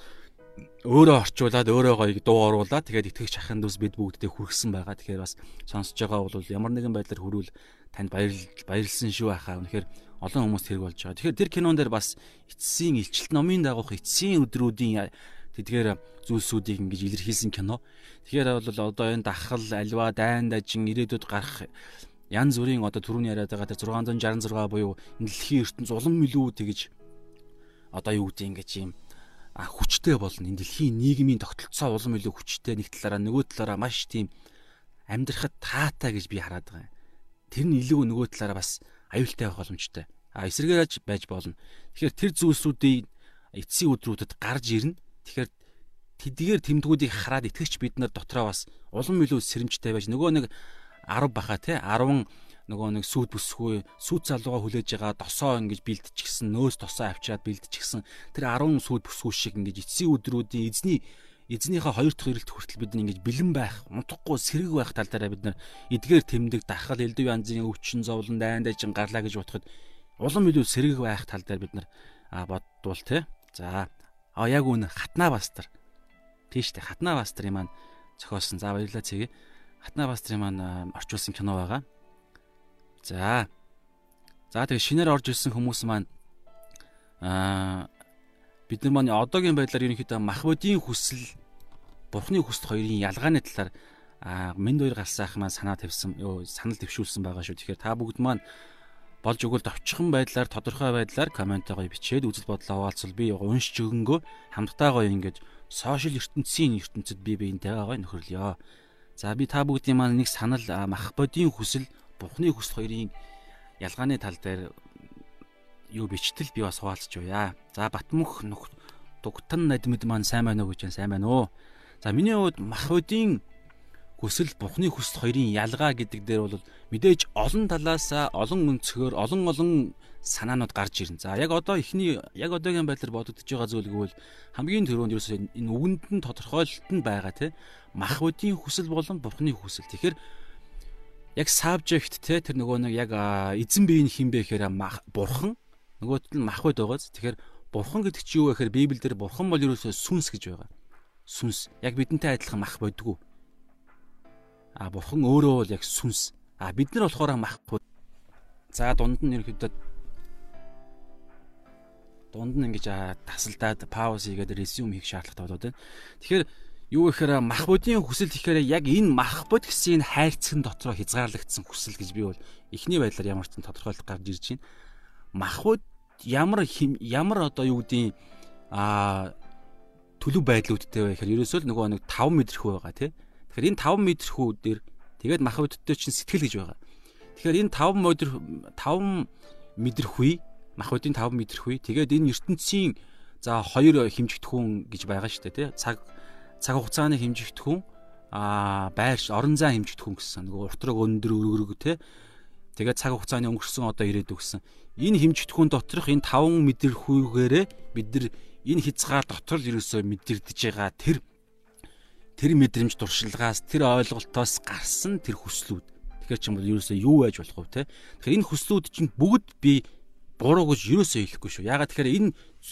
өөрөө орчуулад өөрөө гоё дуу оруулаад тэгээд итгэгч ахын дүүс бид бүгдтэй хүргэсэн байгаа. Тэгэхээр бас сонсож байгаа бол ямар нэгэн байдлаар хүрвэл танд баярлал баярлсан шүү ахаа. Үнэхээр олон хүмүүс хэрэг болж байгаа. Тэгэхээр тэр кинон дээр бас эцсийн илчилт номын дагуух эцсийн өдрүүдийн тэдгээр зүйлсүүдийг ингэж илэрхийлсэн кино. Тэгэхээр бол одоо энэ дахал, альва, дайн дажин ирээдүйд гарах янз бүрийн одоо түрүүний яриад байгаа тэр 666 буюу дэлхийн ертөнц улам илүү тэгж одоо юу гэдэг ингэж юм а хүчтэй болно. Энэ дэлхийн нийгмийн тогтолцоо улам илүү хүчтэй нэг талаараа нөгөө талаараа маш тийм амьдрахад таатай гэж би хараад байгаа юм. Тэр нь илүү нөгөө талаараа бас аюултай байх боломжтой. А эсэргээрж байж болно. Тэгэхээр тэр зүйлсүүдийн эцсийн өдрүүдэд гарч ирнэ. Тэгэхээр тэдгээр тэмдгүүдийг хараад итгэгч бид нар дотроо бас улам илүү сэрэмжтэй байж нөгөө нэг 10 баха те 10 нөгөө нэг сүд бүсгүй сүд залууга хүлээж байгаа досоо ингэж бэлдчихсэн нөөс досоо авчираад бэлдчихсэн тэр 10 сүд бүсгүй шиг ингэж эцсийн өдрүүдийн эзний эзнийхээ хоёр дахь ирэлт хүртэл бид ингэж бэлэн байх, унтахгүй сэрэг байх тал дээр бид нар эдгээр тэмдэг, дахал, элдв янзын өвчин, зовлон, дайн дайжин гарлаа гэж бодоход улам илүү сэрэг байх тал дээр бид нар бодвол те. За а яг үн хатнаа бастар. Тийш те хатнаа бастар юм маань зохиосон. За баярлалаа цэгээ. Хатнаа бастрын маань орчуулсан кино байгаа. За. За тэгээ шинээр орж ирсэн хүмүүс маань аа бид нар маань одоогийн байдлаар ерөнхийдөө мах бодийн хүсэл бурхны хүсэл хоёрын ялгааны талаар аа минь хоёр галсан ах маань санаа тавьсан санал дэвшүүлсэн байгаа шүү. Тэгэхээр та бүгд маань болж өгвөл товчхон байдлаар тодорхой байдлаар комментойгоо бичээд үзэл бодлоо хуваалцвал би уншиж өгөнгөө хамтдаа гоё ингэж сошиал ертөнцийн ертөнцид би биентэйгээ гоё нөхөрлөё. За би та бүгдийн маань нэг санал мах бодийн хүсэл Бурхны хүсэл хоёрын ялгааны тал дээр юу бичтэл би бас хуваалцж байна. За Батмөх дугтан надмид маань сайн байна уу гэж. Сайн байна уу? За миний хувьд махбодийн хүсэл Бурхны хүсэл хоёрын ялгаа гэдэг дээр бол мэдээж олон талаас олон өнцгөр олон олон санаанууд гарч ирнэ. За яг одоо эхний яг одоогийн байдлаар бодогдож байгаа зүйл гэвэл хамгийн түрүүнд ерөөсөө энэ үгэнд нь тодорхойлолт нь байгаа тийм махбодийн хүсэл болон Бурхны хүсэл. Тэгэхээр яг subject те тэр нөгөө нэг яг эзэн бие нь хинбэ гэхээр бурхан. Нөгөөт нь махбод байгааз тэгэхээр бурхан гэдэг чи юу вэ гэхээр библиэлд бурхан бол ерөөсөө сүнс гэж байгаа. Сүнс. Яг бидэнтэй адилхан мах бодгүй а бурхан өөрөө бол яг сүнс. А бид нар болохоор махгүй за дунд нь ерөөхдөө дунд нь ингэж тасалдаад пауз хийгээд резюм хийх шаардлагатай болоод байна. Тэгэхээр юу гэхээр мах бодийн хүсэл гэхээр яг энэ мах бод гэсэн энэ хайрцагын дотроо хязгаарлагдсан хүсэл гэж би бол эхний байдлаар ямар ч тодорхойлолт гарч ирж байна. Мах бод ямар ямар одоо юу гэдгийг а төлөв байдлуудтай гэхээр ерөөсөө л нөгөө нэг 5 мэдрэхүү байгаа тий. Тэгэхээр энэ 5 мэдрэхүү дээр тэгээд мах бодтой чинь сэтгэл гэж байгаа. Тэгэхээр энэ 5 модер 5 мэдрэхүй мах бодийн 5 мэдрэхүй тэгээд энэ ертөнцийн за хоёр хэмжигдэхүүн гэж байгаа шүү дээ тий. Цаг цаг хугацааны хэмжигдэхүүн аа байрш орон зай хэмжигдэхүүн гэсэн. Нөгөө уртраг өндөр өргөрөг те. Тэгээд цаг хугацааны өнгөрсөн одоо ирээдүг гэсэн. Энэ хэмжигдэхүүн доторх энэ таван мэдэрхүйгээрээ бид нар энэ хязгаар дотор ерөөсөө мэдэрдэж байгаа тэр тэр мэдрэмж туршилгаас тэр ойлголтоос гарсан тэр хүслүүд. Тэгэхээр ч юм бол ерөөсөө юу байж болох вэ те? Тэгэхээр энэ хүслүүд чинь бүгд би буруу гэж ерөөсөө хэлэхгүй шүү. Ягаад тэгэхээр энэ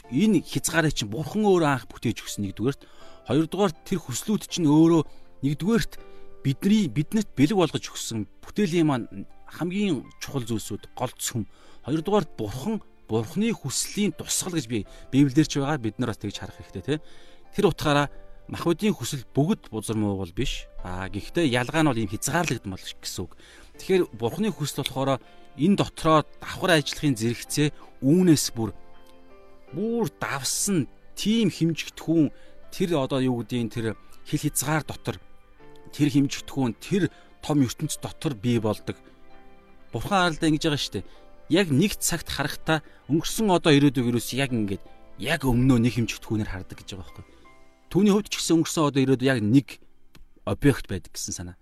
энэ хязгаарыг чинь бурхан өөрөө анх бүтээж өгсөн нэгдүгээрт Хоёрдугаар тэр хүслүүд чинь өөрөө нэгдүгээрт бидний биднэрт бэлэг болгож өгсөн бүтээлийн маань хамгийн чухал зүйлсүүд гол цөм. Хоёрдугаарт бурхан бурхны хүслийн тусгал гэж би Библиэр ч байгаа бид нар бас тэгж харах хэрэгтэй тий. Тэр утгаараа махбодийн хүсэл бүгд бузар муу бол биш. Аа гэхдээ ялгаа нь бол ийм хязгаарлагдсан бол гэсэн үг. Тэгэхээр бурхны хүсэл болохоор энэ дотроо давхар ажиллахын зэрэгцээ үүнээс бүр бүр давсан тийм хэмжигдэхүүн тэр одоо юу гэдгийг тэр хил хязгаар дотор тэр хэмжигдэхүүн тэр том ертөнц дотор бий болдог. Бурхан харалдаа ингэж байгаа шүү дээ. Яг нэг цагт харахтаа өнгөрсөн одоо ирээдүг юус яг ингээд яг өмнөө нэг хэмжигдэхүүнээр хардаг гэж байгаа байхгүй. Түүний хувьд ч гэсэн өнгөрсөн одоо ирээдүг яг нэг объект байдаг гэсэн санаа.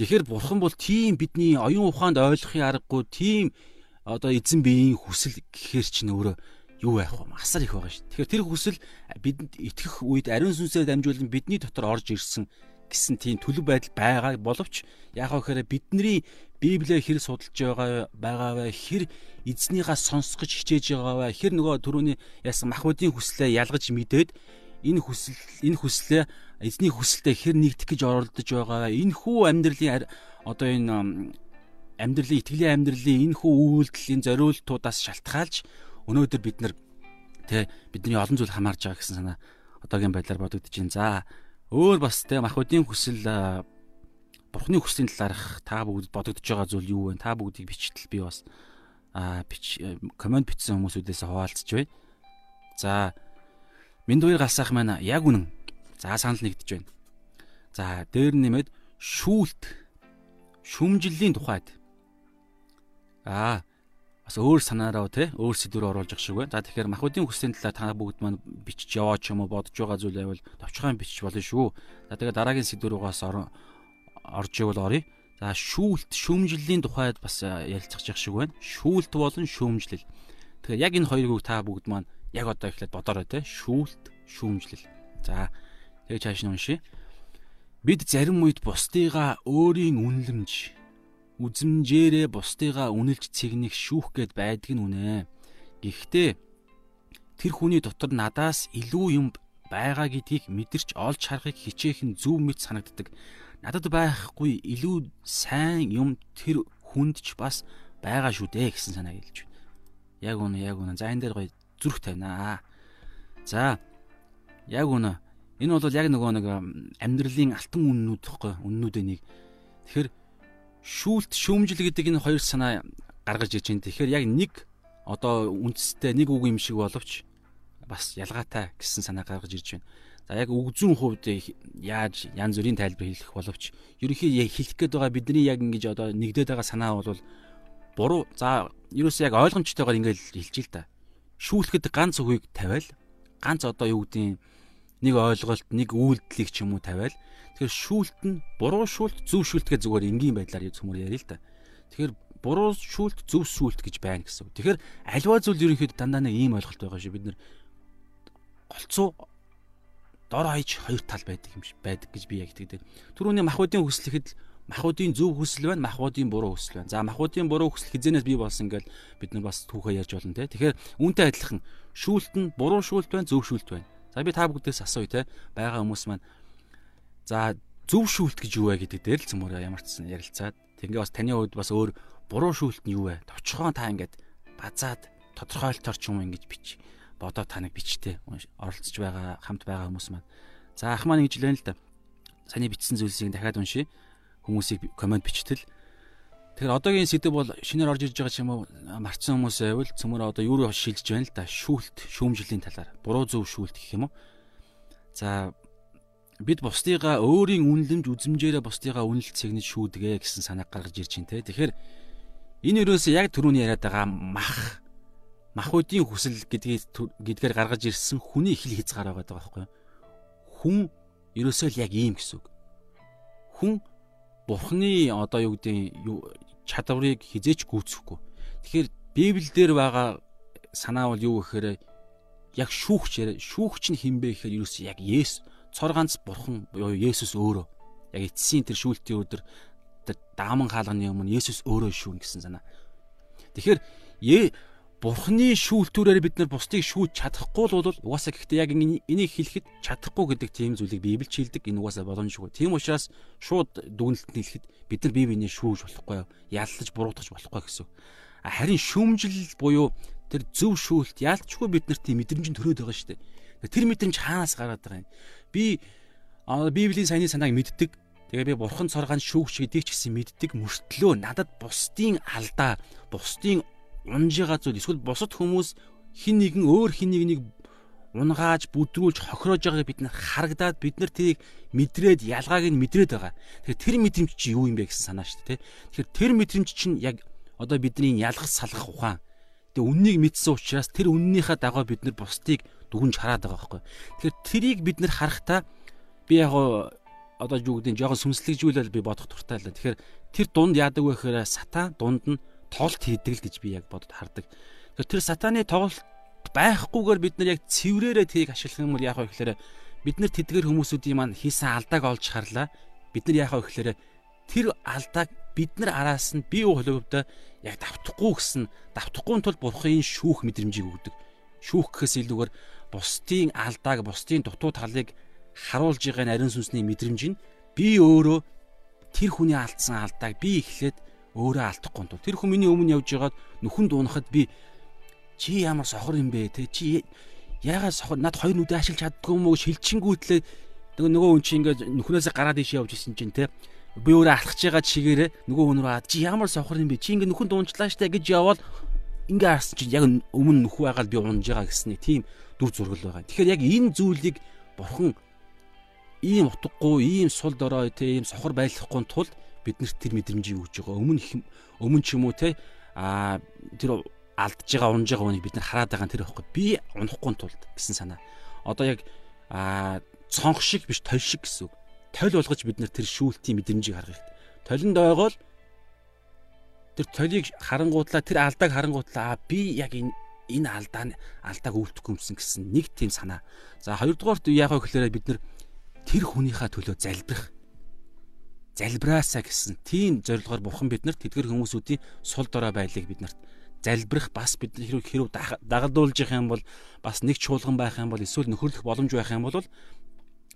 Тэгэхээр бурхан бол тийм бидний оюун ухаанд ойлгохын аргагүй тийм одоо эзэн биеийн хүсэл гэхэр чинь өөрөө юу байх вэ? Асар их байгаа шүү. Тэгэхээр тэр хүсэл бидэнд итгэх үед ариун сүнсээр дамжуулан бидний дотор орж ирсэн гэсэн тийм төлөв байдал байгаа боловч яг гэхээр бидний Библиэр хэр судалж байгаа байгаа вэ? Хэр эзнийгаа сонсгож хичээж байгаа вэ? Хэр нөгөө түрүүний яасан махбодийн хүслээ ялгаж мэдээд энэ хүсэл энэ хүслээ эзний хүсэлтэд хэр нэгдэх гэж оролдож байгаа энэ хүү амьдралын одоо энэ амьдралын итгэлийн амьдралын энэ хүү үйлдэлийн зориултуудаас шалтгаалж өнөөдөр бид нар тэ бидний олон зүйл хамаарж байгаа гэсэн санаа одоогийн байдлаар бодогдож байна. За өөр бас тэ махбодийн хүсэл бурхны хүслийн талаарх та бүгд бодогдож байгаа зүйл юу вэ? Та бүгдийг бичтэл би бас а бич комент бичсэн хүмүүсүүдээс хуваалцж байна. За Минь дуурь галсаах маань яг үнэн. За санал нэгдэж байна. За дээр нэмээд шүүлт шүмжлэлийн тухайд. Аа бас өөр санаараа те өөр сэдвэр оруулж явах шиг байна. За тэгэхээр махбодын хүслийн талаар та бүгд маань бичиж яваач юм уу бодож байгаа зүйл байвал товчхон бичиж болно шүү. За тэгээд дараагийн сэдвэрүүгээс орж ивэл оръё. За шүүлт шүмжлэлийн тухайд бас ярилцах шиг байна. Шүүлт болон шүмжлэл. Тэгэхээр яг энэ хоёрыг та бүгд маань яг одоо эхлээд бодорой те шүүлт шүүмжлэл. За тэгээ чааш нь уншия. Бид зарим үед бусдыгаа өөрийн үнэлэмж үзмжээрээ бусдыгаа үнэлж цэгнэх шүүх гээд байдаг нь үнэ. Гэхдээ тэр хүний дотор надаас илүү юм байгаа гэдгийг мэдэрч олж харахыг хичээх нь зөв мэт санагддаг. Надад байхгүй илүү сайн юм тэр хүнд ч бас байгаа шүү дээ гэсэн санаа хэлж байна. Яг үнэ яг үнэ. За энэ дээр гоё зүрх тавина. За яг үнэ. Энэ бол яг нөгөө нэг амьдралын алтан үннүүд тоххой үннүүдээ нэг. Тэгэхээр шүүлт шүүмжил гэдэг энэ хоёр санаа гаргаж иж байна. Тэгэхээр яг нэг одоо үндэстэй нэг үг юм шиг боловч бас ялгаатай гэсэн санаа гаргаж ирж байна. За яг үгзүүн хувьд яаж янз бүрийн тайлбар хэлэх боловч ерөнхий хэлэх гээд байгаа бидний яг ингэж одоо нэгдээд байгаа санаа бол буруу. За ерөөсөө яг ойлгомжтойгоор ингэж хэлж ил та шүүлэхэд ганц үгийг тавиал ганц одоо юу гэдгийг нэг ойлголт нэг үйлдэлийг ч юм уу тавиал тэгэхээр шүүлт нь буруу шүүлт зөв шүүлтгээ зүгээр энгийн байдлаар зөвмөр ярил л да. Тэгэхээр буруу шүүлт зөв шүүлт гэж байна гэсэн. Тэгэхээр альва зүйл ерөнхийдөө дандаа нэг ийм ойлголт байгаа шүү бид нар голцоо дор хаяж хоёр тал байдаг юм шиг байдаг гэж би яг итгэдэг. Түрүүний махбодын хүслэхэд махбодын зөв хүсэл байна, махбодын буруу хүсэл байна. За махбодын буруу хүсэл хизэнээс бий болсон ингээл бид нар бас түүхээ ярьж болно те. Тэгэхээр үүнтэй адилхан шүүлт нь буруу шүүлт байна, зөв шүүлт байна. За би та бүгдээс асууя те. Бага хүмүүс маань за зөв шүүлт гэж юу вэ гэдэг дээр л цөмөр ямар ч сан ярилцаад. Тэгээ бас таны хувьд бас өөр буруу шүүлт нь юу вэ? Товчхон та ингээд базаад тодорхойлтоор ч юм ингэж бич. Бодоо таныг бичтэй оролцож байгаа хамт байгаа хүмүүс маань. За ах маань ингэж л байна л да. Саний бичсэн зүйлсийг дахиад уншия хүмүүсийг комент бичтэл. Тэгэхээр одоогийн сэдв бол шинээр орж ирж байгаа ч юм уу марцсан хүмүүс байвал цөмөр одоо юу шилжиж байна л да. Шүүлт, шүүмжлэлийн талаар. Буруу зөв шүүлт гэх юм уу. За бид бусдыгаа өөрийн үнэлэмж үзмжээрээ бусдыгаа үнэлт цэгнэж шүүдэгэ гэсэн санааг гаргаж ирж байна те. Тэгэхээр энэ өрөөсөө яг түрүүний яриад байгаа мах махуудын хүсэл гэдгийг гэдгээр гаргаж ирсэн хүний их л хязгаар байгаа байхгүй юу? Хүн ерөөсөө л яг ийм гэсэн үг. Хүн бурхны одоо юу гэдэг чадварыг хизээч гүйцэхгүй. Тэгэхээр Библиэлд байгаа санаа бол юу гэхээр яг шүүгч шүүгч нь хинбэ гэхээр юу гэсэн яг Есүс цор ганц бурхан буюу Есүс өөрөө яг эцсийн тэр шүүлтийн өдөр тэр дааман хаалганы өмнө Есүс өөрөө шүүн гэсэн санаа. Тэгэхээр Бурхны шүүлтүүрээр бид нар бусдыг шүүж чадахгүй л бол угаасаа гэхдээ яг энийг хэлэхэд чадахгүй гэдэг тийм зүйлийг Библич хэлдэг. Энэ угаасаа боломжгүй. Тийм учраас шууд дүгнэлтэнд хэлэхэд бид нар бие биенээ шүүж болохгүй, яллаж буруутгах болохгүй гэсэн. Харин шүүмжил буюу тэр зөв шүүлт ялчгүй бид нарт тийм мэдрэмж төрөөд байгаа шүү дээ. Тэр мэдрэмж хаанаас гараад байгаа юм? Би Библийн саяны санааг мэддэг. Тэгээ би бурхан цоргаан шүүгч гэдгийг ч гэсэн мэддэг мөртлөө надад бусдын алдаа, бусдын унж байгаа зүйл эсвэл бусад хүмүүс хин нэгэн өөр хин нэгнийг унгааж бүдрүүлж хохироож байгааг бид нар харагдаад бид нар тэрийг мэдрээд ялгааг нь мэдрээд байгаа. Тэгэхээр тэр мэдрэмж чи юу юм бэ гэсэн санаа шүү дээ. Тэгэхээр тэр мэдрэмж чинь яг одоо бидний ялгах салгах ухаан. Тэгээ үннийг мэдсэн учраас тэр үннийхээ дагуу бид нар бусдыг дүгнж хараад байгаа байхгүй. Тэгэхээр тэрийг бид нар харахтаа би яг одоо юу гэдэг нь жоохон сүнслэгжүүлэл би бодох туртай л. Тэгэхээр тэр дунд яадаг вэ гэхээр сатан дунд нь тоглолт хийдэг л гэж би яг бодод хардаг. Тэр сатаны тоглолт байхгүйгээр бид нар яг цэврээрээ тийг ашиглах юм бол яах вэ гэхээр бид нар тэдгэр хүмүүсүүдийн маань хийсэн алдааг олж харлаа. Бид нар яах вэ гэхээр тэр алдааг бид нар араас нь бие хөлөвдөө яг давтахгүй гэсэн давтахгүй тул бурхын шүүх мэдрэмжийг өгдөг. Шүүх гэхээс илүүгээр бусдын алдааг, бусдын дутуу талыг харуулж байгаа нарийн сүнсний мэдрэмж нь би өөрөө тэр хүний алдсан алдааг би эхлээд өөрөө алдахгүй тул. Тэр хүн миний өмнө явж байгаад нүхэн дуунахад би чи ямар сохор юм бэ те? Чи яагаад сохор? Над хоёр нүдэ ашиглаж чаддгүй юм уу шилчингүүтлээ нөгөө нөгөө хүн чи ингээд нүхнээсээ гараад ишээ явж исэн чинь те. Би өөрөө алхаж байгаа чигээрээ нөгөө хүн рүү чи ямар сохор юм бэ? Чи ингээд нүхэн дуунчлаа штэ гэж явбал ингээ харсан чинь яг өмнө нүх байгаад би унж байгаа гэсний тийм дүр зургал байгаа. Тэгэхээр яг энэ зүйлийг бурхан ийм утгагүй, ийм сул дорой те ийм сохор байлгахгүй тулд биднэрт тэр мэдрэмжийг өгж байгаа. Өмнө өмнө ч юм уу те а тэр алдж байгаа унж байгаа хүнийг бид нар хараад байгаа тэр ихгүй. Би унахгүй тулд гэсэн санаа. Одоо яг а цонх шиг биш толь шиг гэсэн үг. Толь болгож бид нар тэр шүүлтийн мэдрэмжийг харах хэрэгтэй. Толинд ойгоол тэр толийг харангуудлаа тэр алдааг харангуудлаа би яг энэ энэ алдаа алдааг өвлтөхгүй юмсан гэсэн нэг тийм санаа. За хоёрдугаарт яг гэхээр бид нар тэр хүнийхээ төлөө залбирах залбираасаа гэсэн тийм зорилгоор бурхан биднэрт тэдгэр хүмүүсүүдийн сул дорой байдлыг биднэрт залбирах бас бид хэрэг хэрэг дагалдуулж явах юм бол бас нэг чуулган байх юм бол эсвэл нөхөрлөх боломж байх юм бол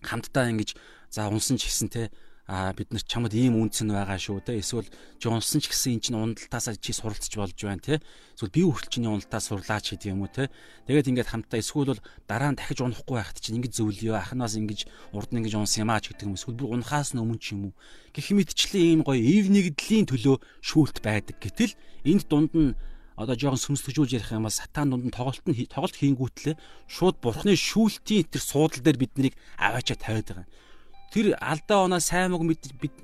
хамтдаа ингэж за унсан ч гэсэн те а бид нар чамд ийм үнц нь байгаа шүү те эсвэл унсан ч гэсэн эн чинь уналтаасаа чи суралцж болж байна те. Эсвэл би хүртэл чиний уналтаа сурлаач гэдэг юм уу те. Тэгээд ингээд хамтдаа эсвэл бол дараа нь дахиж унахгүй байхад чинь ингэж зөвлөё ахнаас ингэж урд нь ингэж унсан юм аа ч гэдэг юм эсвэл бүр унахаас өмнө ч юм уу. Гэх мэтчлэн ийм гоё ив нэгдлийн төлөө шүүлт байдаг гэтэл энд дунд нь одоо жоохон сүнслэгжүүлж ярих юм бол сатан дунд нь тоглолт нь тоглолт хийнгүүтлээ шууд бурхны шүүлтийн тэр суудал дээр биднийг аваачаа тавиад байгаа. юм тэр алдаа оноо сайн мог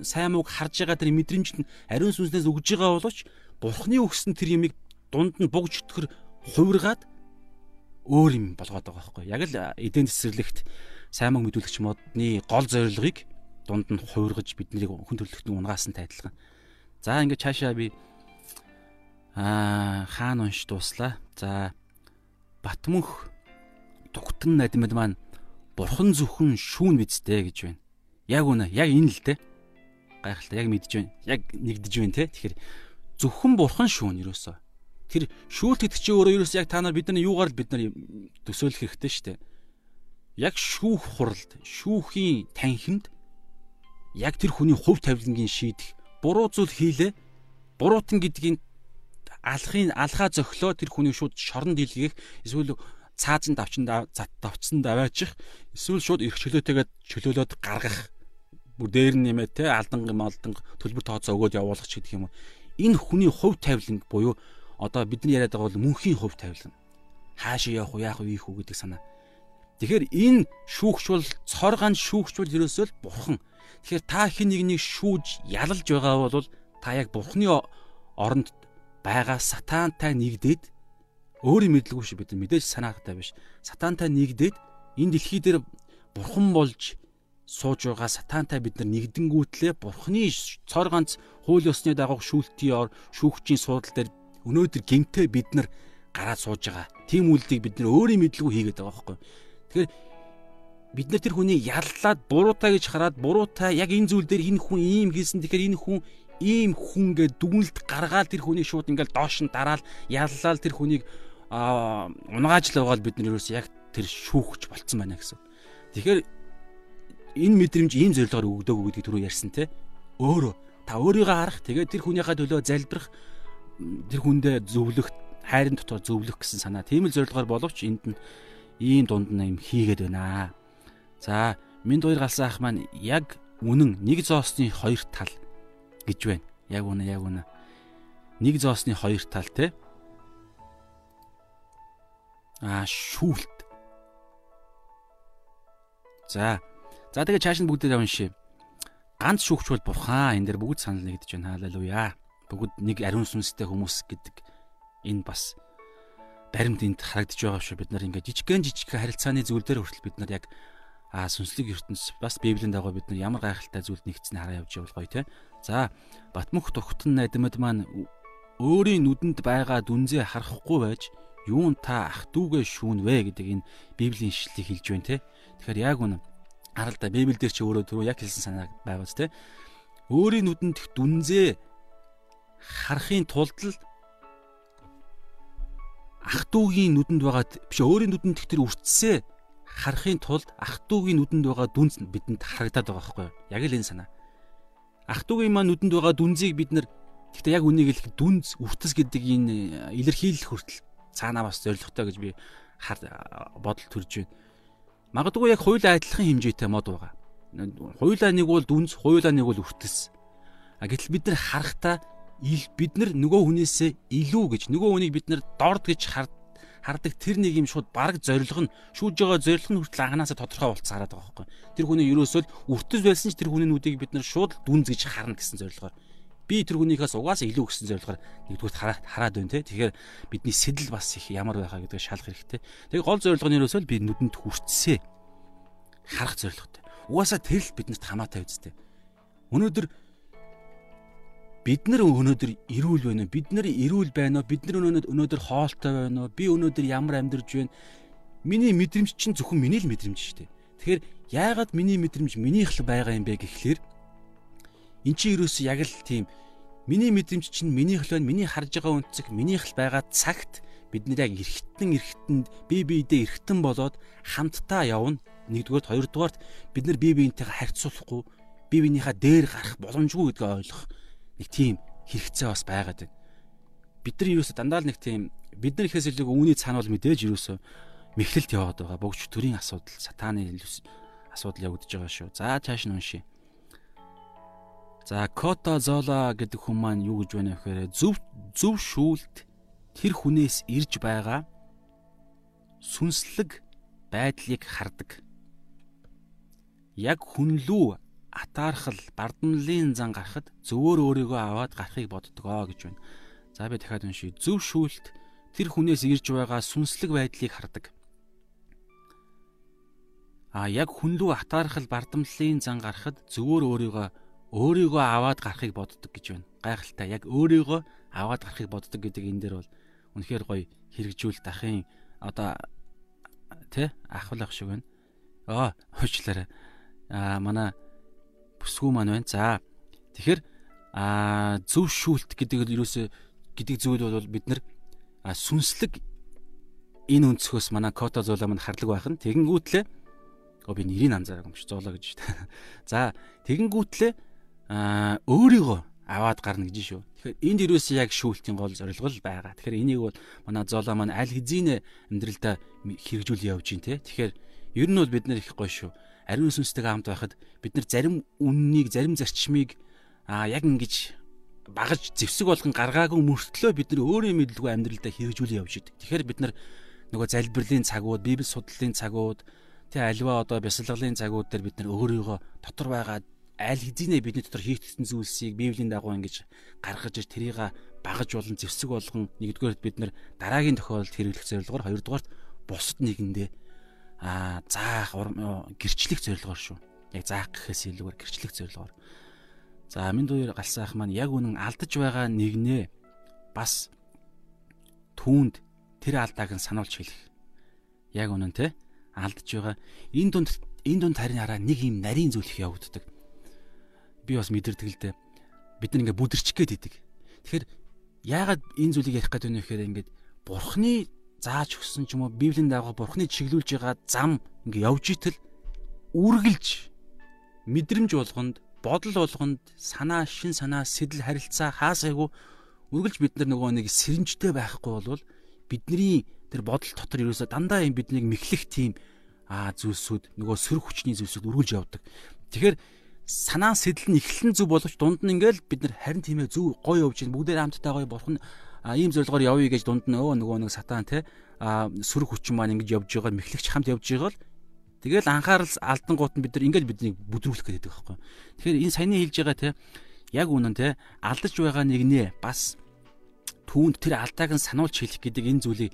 сайн мог харж байгаа тэр мэдрэмж нь ариун сүнснээс өгж байгаа боловч бурхны өгсөн тэр юмыг дунд нь бугж өтгөр хувиргаад өөр юм болгоод байгаа байхгүй яг л эдэн цэцэрлэгт сайн мог мэдүүлэгч модны гол зорилгыг дунд нь хувиргаж биднийг хүн төрлөختний унгаасан тайлбар. За ингээд цаашаа би аа хаан унш дуслаа. За Батмөнх дугтан надмад маань бурхан зөвхөн шүүн бидтэй гэж байна. Яг үнэ. Яг энэ л дээ. Гайхалтай. Яг мэдж байна. Яг нэгдэж байна те. Тэгэхээр зөвхөн бурхан шүүн ерөөсөө. Тэр шүүлт гэдэг чинь өөрөө ерөөсөө яг та нар бид нар юугаар л бид нар төсөөлөх хэрэгтэй шүү дээ. Яг шүүх хуралд, шүүхийн танхимд яг тэр хүний хувь тавилангийн шийдэх буруу зүйл хийлээ. Буруутан гэдгийг алхахын алхаа зөглөө тэр хүний шууд шоронд дийлгэх эсвэл цаазан давчин давцсан даваачих эсвэл шууд эрх чөлөөтэйгээд чөлөөлөд гаргах бүр дээр нь нэмээ те алданг малдан төлбөр тооцоо өгөөд явуулах ч гэдэг юм. Энэ хүний хувь тавиланг буюу одоо бидний яриад байгаа бол мөнхийн хувь тавилан. Хаашаа явах уу, яах уу, ийх үү гэдэг санаа. Тэгэхээр энэ шүүгчвэл цорган шүүгчвэл ерөөсөө л бурхан. Тэгэхээр та хэн нэгнийг шүүж ялалж байгаа бол та яг бурханы оронд байгаа сатантай нэгдээд өөрийн мэдлгүй шүү бид мэдээж санаатай биш. Сатантай нэгдээд энэ дэлхий дээр бурхан болж сууж байгаа сатантай бид нар нэгдэнгүүтлээ бурхны цор ганц хууль ёсны дагуу шүүлтийн ор шүүгчийн суудал дээр өнөөдөр гинтээ бид нар гараад сууж байгаа. Тим үйлдийг бид нар өөрийн мэдлгүй хийгээд байгаа байхгүй. Тэгэхээр бид нар тэр хүнийг яллаад буруутай гэж хараад буруутай яг энэ зүйл дээр энэ хүн ийм хийсэн тэгэхээр энэ хүн ийм хүн гэдэг дүгнэлт гаргаад тэр хүнийг шууд ингээл доош нь дараал яллал тэр хүнийг унгааж л байгаа л бид нар ерөөс яг тэр шүүхч болцсон байна гэсэн. Тэгэхээр энэ мэдрэмж ийм зорилгоор өгдөөг гэдгийг түрүү ярьсан те. Өөрөө та өөрийгөө харах тэгээд тэр хүнийхээ төлөө залбирах тэр хүндээ зөвлөх хайрын дотор зөвлөх гэсэн санаа тийм л зорилгоор боловч энд нь ийм дунд нь юм хийгээд байна. За минь хоёр галсан ах маань яг үнэн нэг зоосны хоёр тал гэж байна. Яг үнэ яг үнэ. Нэг зоосны хоёр тал те. Аа шүүлт. За За тэгээ чааш нь бүгдээ уншия. Ганц шүүгч бол бурхан энэ дэр бүгд санал нэгдэж байна. Халелуя. Бүгд нэг ариун сүнстэй хүмүүс гэдэг энэ бас баримт энд харагдаж байгаа шүү. Бид нар ингээд жижигхэн жижигхэн харилцааны зүйл дээр хүртэл бид нар яг а сүнслэг ертөнц бас библийн дагуу бид нар ямар гайхалтай зүйл нэгцнийг хараа явж явал гоё те. За Батмөх тухтан найдмад маань өөрийн нүдэнд байгаа дүнзээ харахгүй байж юун та ах дүүгээ шүүн вэ гэдэг энэ библийн ишлэлийг хэлж байна те. Тэгэхээр яг үнэ харал та Библиэл дээр ч өөрөө түрүү яг хэлсэн санаа байгаач те. Өөрийн нүдэнд дүнзээ харахын тулд л ах トゥ угийн нүдэнд байгаа биш өөрийн нүдэнд тэр үрцсээ харахын тулд ах トゥ угийн нүдэнд байгаа дүнз бидэнд харагдаад байгаа байхгүй юу? Яг л энэ санаа. Ах トゥ угийн маань нүдэнд байгаа дүнзийг бид нар гэхдээ яг үнийг хэлэх дүнз үртэс гэдэг энэ илэрхийлэл хүртэл цаанаа бас зоригтой гэж би бодол төрж байна. Магадгүй яг хуулийн адилхан хэмжээтэй мод байгаа. Хуулаа нэг бол дүнз, хуулаа нэг бол үртэс. А гэтэл бид нар харахтаа бид нар нөгөө хүнээсээ илүү гэж нөгөө хүнийг бид нар дорд гэж хардаг тэр нэг юм шууд бараг зориг нь шүүж байгаа зориг нь хүртэл анханасаа тодорхой болцсон хараад байгаа байхгүй. Тэр хүний ерөөсөө үртэс байсан ч тэр хүний нүдийг бид нар шууд дүнз гэж харна гэсэн зорилгоор би тэр хүнийхээс угаасаа илүү гэсэн зорилгоор нэгдүгээр хараад хараад байна те. Тэгэхээр бидний сэтэл бас их ямар байхаа гэдгийг шалах хэрэгтэй. Тэгээ гол зорилго нь ерөөсөө би нүдэнд хүртсээ харах зорилготой. Угаасаа тэр л биднэрт хамаатай үсттэй. Өнөөдөр бид нар өнөөдөр эрүүл байна уу? Бид нар эрүүл байна уу? Бид нар өнөөдөр хоолтой байна уу? Би өнөөдөр ямар амьдарч байна? Миний мэдрэмж чинь зөвхөн миний л мэдрэмж шүү дээ. Тэгэхээр яагаад миний мэдрэмж минийх л байгаа юм бэ гэхлээр эн чинь юусэн яг л тийм миний мэдрэмж чинь минийх л байна. Миний харж байгаа үнцэг минийх л байгаа цагт бид нэр яг эргэтэн эргэтэнд бие биедээ эргэтэн болоод хамтдаа явна. Нэгдүгээрт хоёрдугаарт бид нар бие биентэйгээ харьцуулахгүй бие биенийхээ дээр гарах боломжгүй гэдгийг ойлгох нэг тийм хэрэгцээ бас байгаад байна. Бид нар юу өсө дандаа л нэг тийм бид нар ихээс илүү үүний цаана бол мэдээж юу өсө мэхлэлт яваад байгаа. Богч төрийн асуудал, сатааны асуудал явагдаж байгаа шүү. За цааш нь уншия. За Кота Зола гэдэг хүн маань юу гэж байна вэ гэхээр зөв зөв шүүлт тэр хүнээс ирж байгаа сүнслэг байдлыг хардаг. Яг хүнлүү атаархал бардамлын зан гарахад зөвөр өөрийгөө аваад гарахыг боддгоо гэж байна. За би дахиад уншия. Зөв шүүлт тэр хүнээс ирж байгаа сүнслэг байдлыг хардаг. А яг хүнлүү атаархал бардамлын зан гарахад зөвөр өөрийгөө өөрийгөө аваад гарахыг боддог гэж байна. Гайхалтай. Яг өөрийгөө аваад гарахыг боддог гэдэг энэ дээр бол үнэхээр гоё хэрэгжүүлэлт ахын одоо тэ ахвал ах шиг байна. Аа, хөөчлөөрэй. Аа, манай бүсгүй маань байна. За. Тэгэхээр аа зөв шүүлт гэдэг нь ерөөсө гэдэг зүйл бол бид нар сүнслэг энэ өнцгөөс манай кота зуулаа маань харлаг байх нь тэгэнгүүтлээ оо би нэрийг анзаараг юм шиг зоолоо гэж. За тэгэнгүүтлээ аа өөрийгөө аваад гарна гэж шүү. Тэгэхээр энд юусэн яг шүүлтийн гол зорилго л байгаа. Тэгэхээр энийг бол манай зоолоо маань аль хэзээ амьдралдаа хэрэгжүүл явж гин те. Тэгэхээр ер нь бол бид нар их гоё шүү ариун сүнстэйгээ хамт байхад бид нар зарим үннийг зарим зарчмыг а яг ингэж багаж зэвсэг болгон гаргаагүй мөртлөө бид нар өөрийн мэдлгүй амьдралдаа хэрэгжүүлэн явж идэг. Тэгэхээр бид нар нөгөө залбирлын цагууд, библи судлалын цагууд, тэ альва одоо бясалгалын цагууд дээр бид нар өөрийгөө дотор байгаа аль хэдийнэ бидний дотор хийгдсэн зүйлсийг библийн дагуу ингэж гаргаж ир тэрийг багаж болон зэвсэг болгон нэгдүгээрт бид нар дараагийн тохиолдолд хэрэглэх зорилгоор хоёрдугаарт бусад нэгэндээ аа заах гэрчлэх зорилгоор шүү. Яг заах гэхээс илүүгээр гэрчлэх зорилгоор. За минь дуур галсан ах маань яг үнэн алдаж байгаа нэгнээ бас түүнд тэр алдааг нь сануулж хэлэх. Яг үнэн те алдаж байгаа. Энэ дунд энэ дунд харин хараа нэг юм нарийн зүйл их явагддаг. Би бас мэдэрдэг л дээ. Бид нар ингээ бүдэрчих гээд идэг. Тэгэхээр яагаад энэ зүйлийг ярих гэдэг вэ гэхээр ингээд бурхны зааж өгсөн ч юм уу библийн дагуу бурхны чиглүүлж байгаа зам ингээ явж итэл үргэлж мэдрэмж болгонд бодол болгонд санаа шин санаа сэтэл харилцаа хаасайгүй үргэлж бид нар нөгөө нэг сэрэмжтэй байхгүй болвол бидний тэр бодол дотор ерөөсө дандаа юм биднийг мэхлэх тийм аа зүйлсүүд нөгөө сөрөг хүчний зүйлсүүд үргэлж явдаг. Тэгэхээр санаа сэтэл нь эхлэн зүг боловч дунд нь ингээл бид нар харин тиймээ зүг гоё явж байна. Бүгдээр хамтдаа гоё бурхан а ийм зорилгоор явъя гэж дунд нь өө нөгөө нэг сатан те а сүрэг хүчин маань ингэж явж байгаа мэхлэгч хамт явж байгаа л тэгэл анхаарал алдангууд нь бид нар ингээд биднийг бүдрүүлэх гэдэг байхгүй. Тэгэхээр энэ саяны хэлж байгаа те яг үнэн те алдаж байгаа нэгнээ бас түүнд тэр алдааг нь сануулж хэлэх гэдэг энэ зүйлийг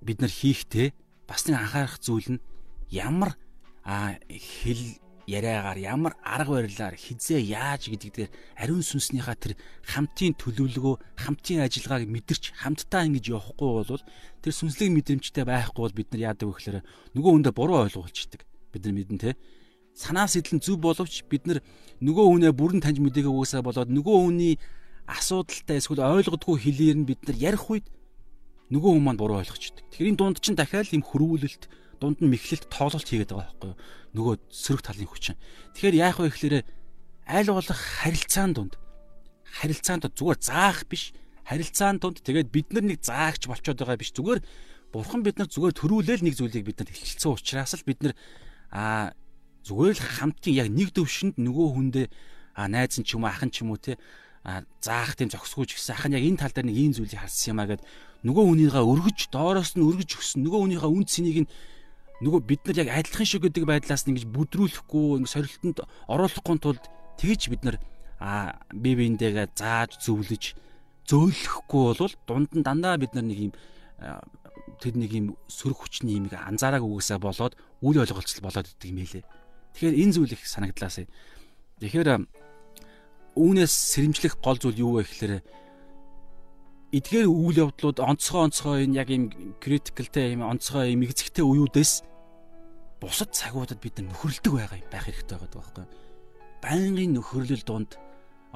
бид нар хийхдээ бас нэг анхаарах зүйл нь ямар хэл яриагаар ямар арга барилаар хизээ яаж гэдэг дээр ариун сүнснийхаа тэр хамтын төлөвлөгөө хамтын ажиллагааг мэдэрч хамтдаа ингэж явахгүй бол тэр сүнслэг мэдрэмжтэй байхгүй бол бид нар яадаг вэ гэхээр нөгөө хүндээ буруу ойлгуулчихдаг бид нар мэдэн те санаа сэтлэн зүв боловч бид нар нөгөө хүнээ бүрэн таньж мэдээгээ уусаа болоод нөгөө хүний асуудалтай эсвэл ойлгодгүй хэлээр нь бид нар ярих үед нөгөө хүмүүс маань буруу ойлгочдөг. Тэгэхээр энэ дунд чинь дахиад юм хөрвүүлэлт, дунд нь мэхлэлт тоглолт хийгээд байгаа байхгүй юу? Нөгөө сөрөг талын хүчин. Тэгэхээр яах вэ гэхээр аль болох харилцаан дунд харилцаанд зүгээр заах биш харилцаан донд тэгээд бид нар нэг заагч болчоод байгаа биш зүгээр бурхан бид нар зүгээр төрүүлээл нэг зүйлийг бид нар хэлчихсэн учраас л бид нар а зүгээр л хамтын яг нэг төвшөнд нөгөө хүндээ а найз нь ч юм уу ах нь ч юм уу те а заах тийм зогсгооч гэсэн ах нь яг энэ тал дээр нэг ийм зүйлийг харсан юм а гэд нөгөө хүнийгээ өргөж доороос нь өргөж өгсөн нөгөө хүнийгээ үн цэнийг нь нөгөө бид нар яг адилхан шиг гэдэг байдлаас ингэж бүдрүүлэхгүй ингэ сорилтонд оруулахгүй тулд тэгж бид нар а бие биендээгээ зааж зөвлөж зөөлөхгүй бол дунд нь дандаа бид нар нэг юм тэр нэг юм сөрөг хүчний юм анзаараагүй үгээсээ болоод үйл ойлголцол болоод идэг юм хэлээ. Тэгэхээр энэ зүйл их санагдлаасаа. Тэгэхээр үүнээс сэрэмжлэх гол зүйл юу вэ гэхээр эдгээр үйл явдлууд онцгой онцгой энэ яг юм критикалтэй юм онцгой юм игзэгтэй үеүүдээс бусад цагуудад бид нөхөрлөдөг байгаа байх хэрэгтэй байгаа байхгүй. Байнгын нөхөрлөл донд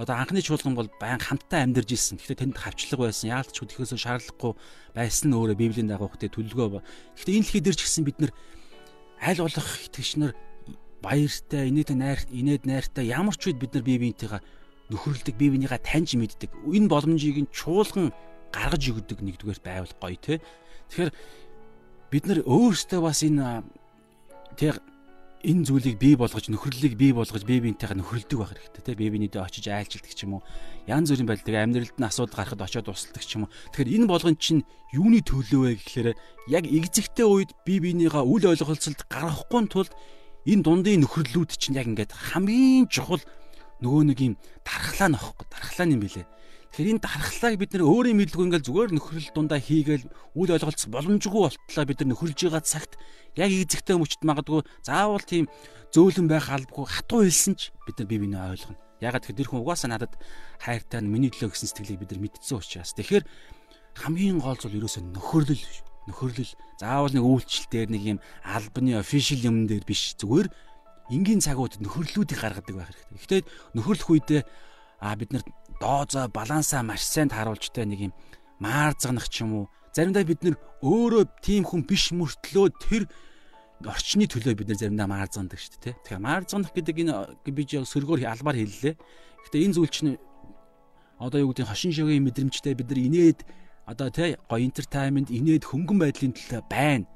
одоо анхны чуулган бол байн хамтдаа амьдарч ирсэн. Гэхдээ тэнд хавчлага байсан. Яалтч хөдөхөөс шаардлагагүй байсан нь өөрөө Библийн дагуу хөтэ төлөвлөгөө. Гэхдээ энэ дэлхий дээр ч гэсэн бид нар аль болох итгэгч нар баяртай, инээд найр, инээд найртай ямар ч үед бид нар бие биентэйгээ нөхөрлөдөг, бие биенийгаа таньж мэддэг. Энэ боломжийг нь чуулган гаргаж өгдөг нэгдүгээр байвал гоё те. Тэгэхээр бид нар өөрсдөө бас энэ тэг энэ зүйлийг бий болгож нөхөрлөлийг бий болгож бие биентэйгээ нөхөрлөдөг байх хэрэгтэй тийм бие биенийдээ очиж айлчилдаг ч юм уу янз бүрийн тэгээ амьдралд нь асуудал гарахад очиод усталдаг ч юм уу тэгэхээр энэ болгон чинь юуны төлөө вэ гэхээр яг игзэгтэй үед бие биенийгаа үл ойлголцолд гаргахгүй тулд энэ дундын нөхөрлөлүүд чинь яг ингээд хамгийн чухал нөгөө нэг юм дархлаа нөхгүй дархлаа юм билэ Тэгэхээр энэ дархлааг бид нэр өөрийн мэдлгүй ингээл зүгээр нөхрөл дундаа хийгээл үйл ойлголцох боломжгүй болтлоо бид нар нөхөрлж байгаа цагт яг эзэгтэй мөчт магадгүй заавал тийм зөөлөн байх албагүй хатуу хэлсэн ч бид нар бие биенээ ойлгоно. Ягаад гэхээр тэр хүн угаасаа надад хайртай миний төлөө гэсэн сэтгэлийг бид нар мэдсэн учраас. Тэгэхээр хамгийн гол зүйл ерөөсөө нөхөрлөл нөхөрлөл заавал нэг үйлчлэл дээр нэг юм албаны official юм дээр биш зүгээр энгийн цагууд нөхөрлөлүүдийг гаргадаг байх хэрэгтэй. Гэхдээ нөхөрлөх үедээ а бид нар доозоо балансаа маш сайн тааруулжтай нэг юм маар загнах ч юм уу. Заримдаа бид нэр өөрөө тийм хүн биш мөртлөө тэр орчны төлөө бид нар заримдаа маар загнадаг шүү дээ. Тэгэхээр маар загнах гэдэг энэ би сөргөөр албаар хэллээ. Гэтэ энэ зүйл чинь одоо юу гэдэг хошин шогийн мэдрэмжтэй бид нар инээд одоо тий гоё entertainment инээд хөнгөн байдлын төлөө байна.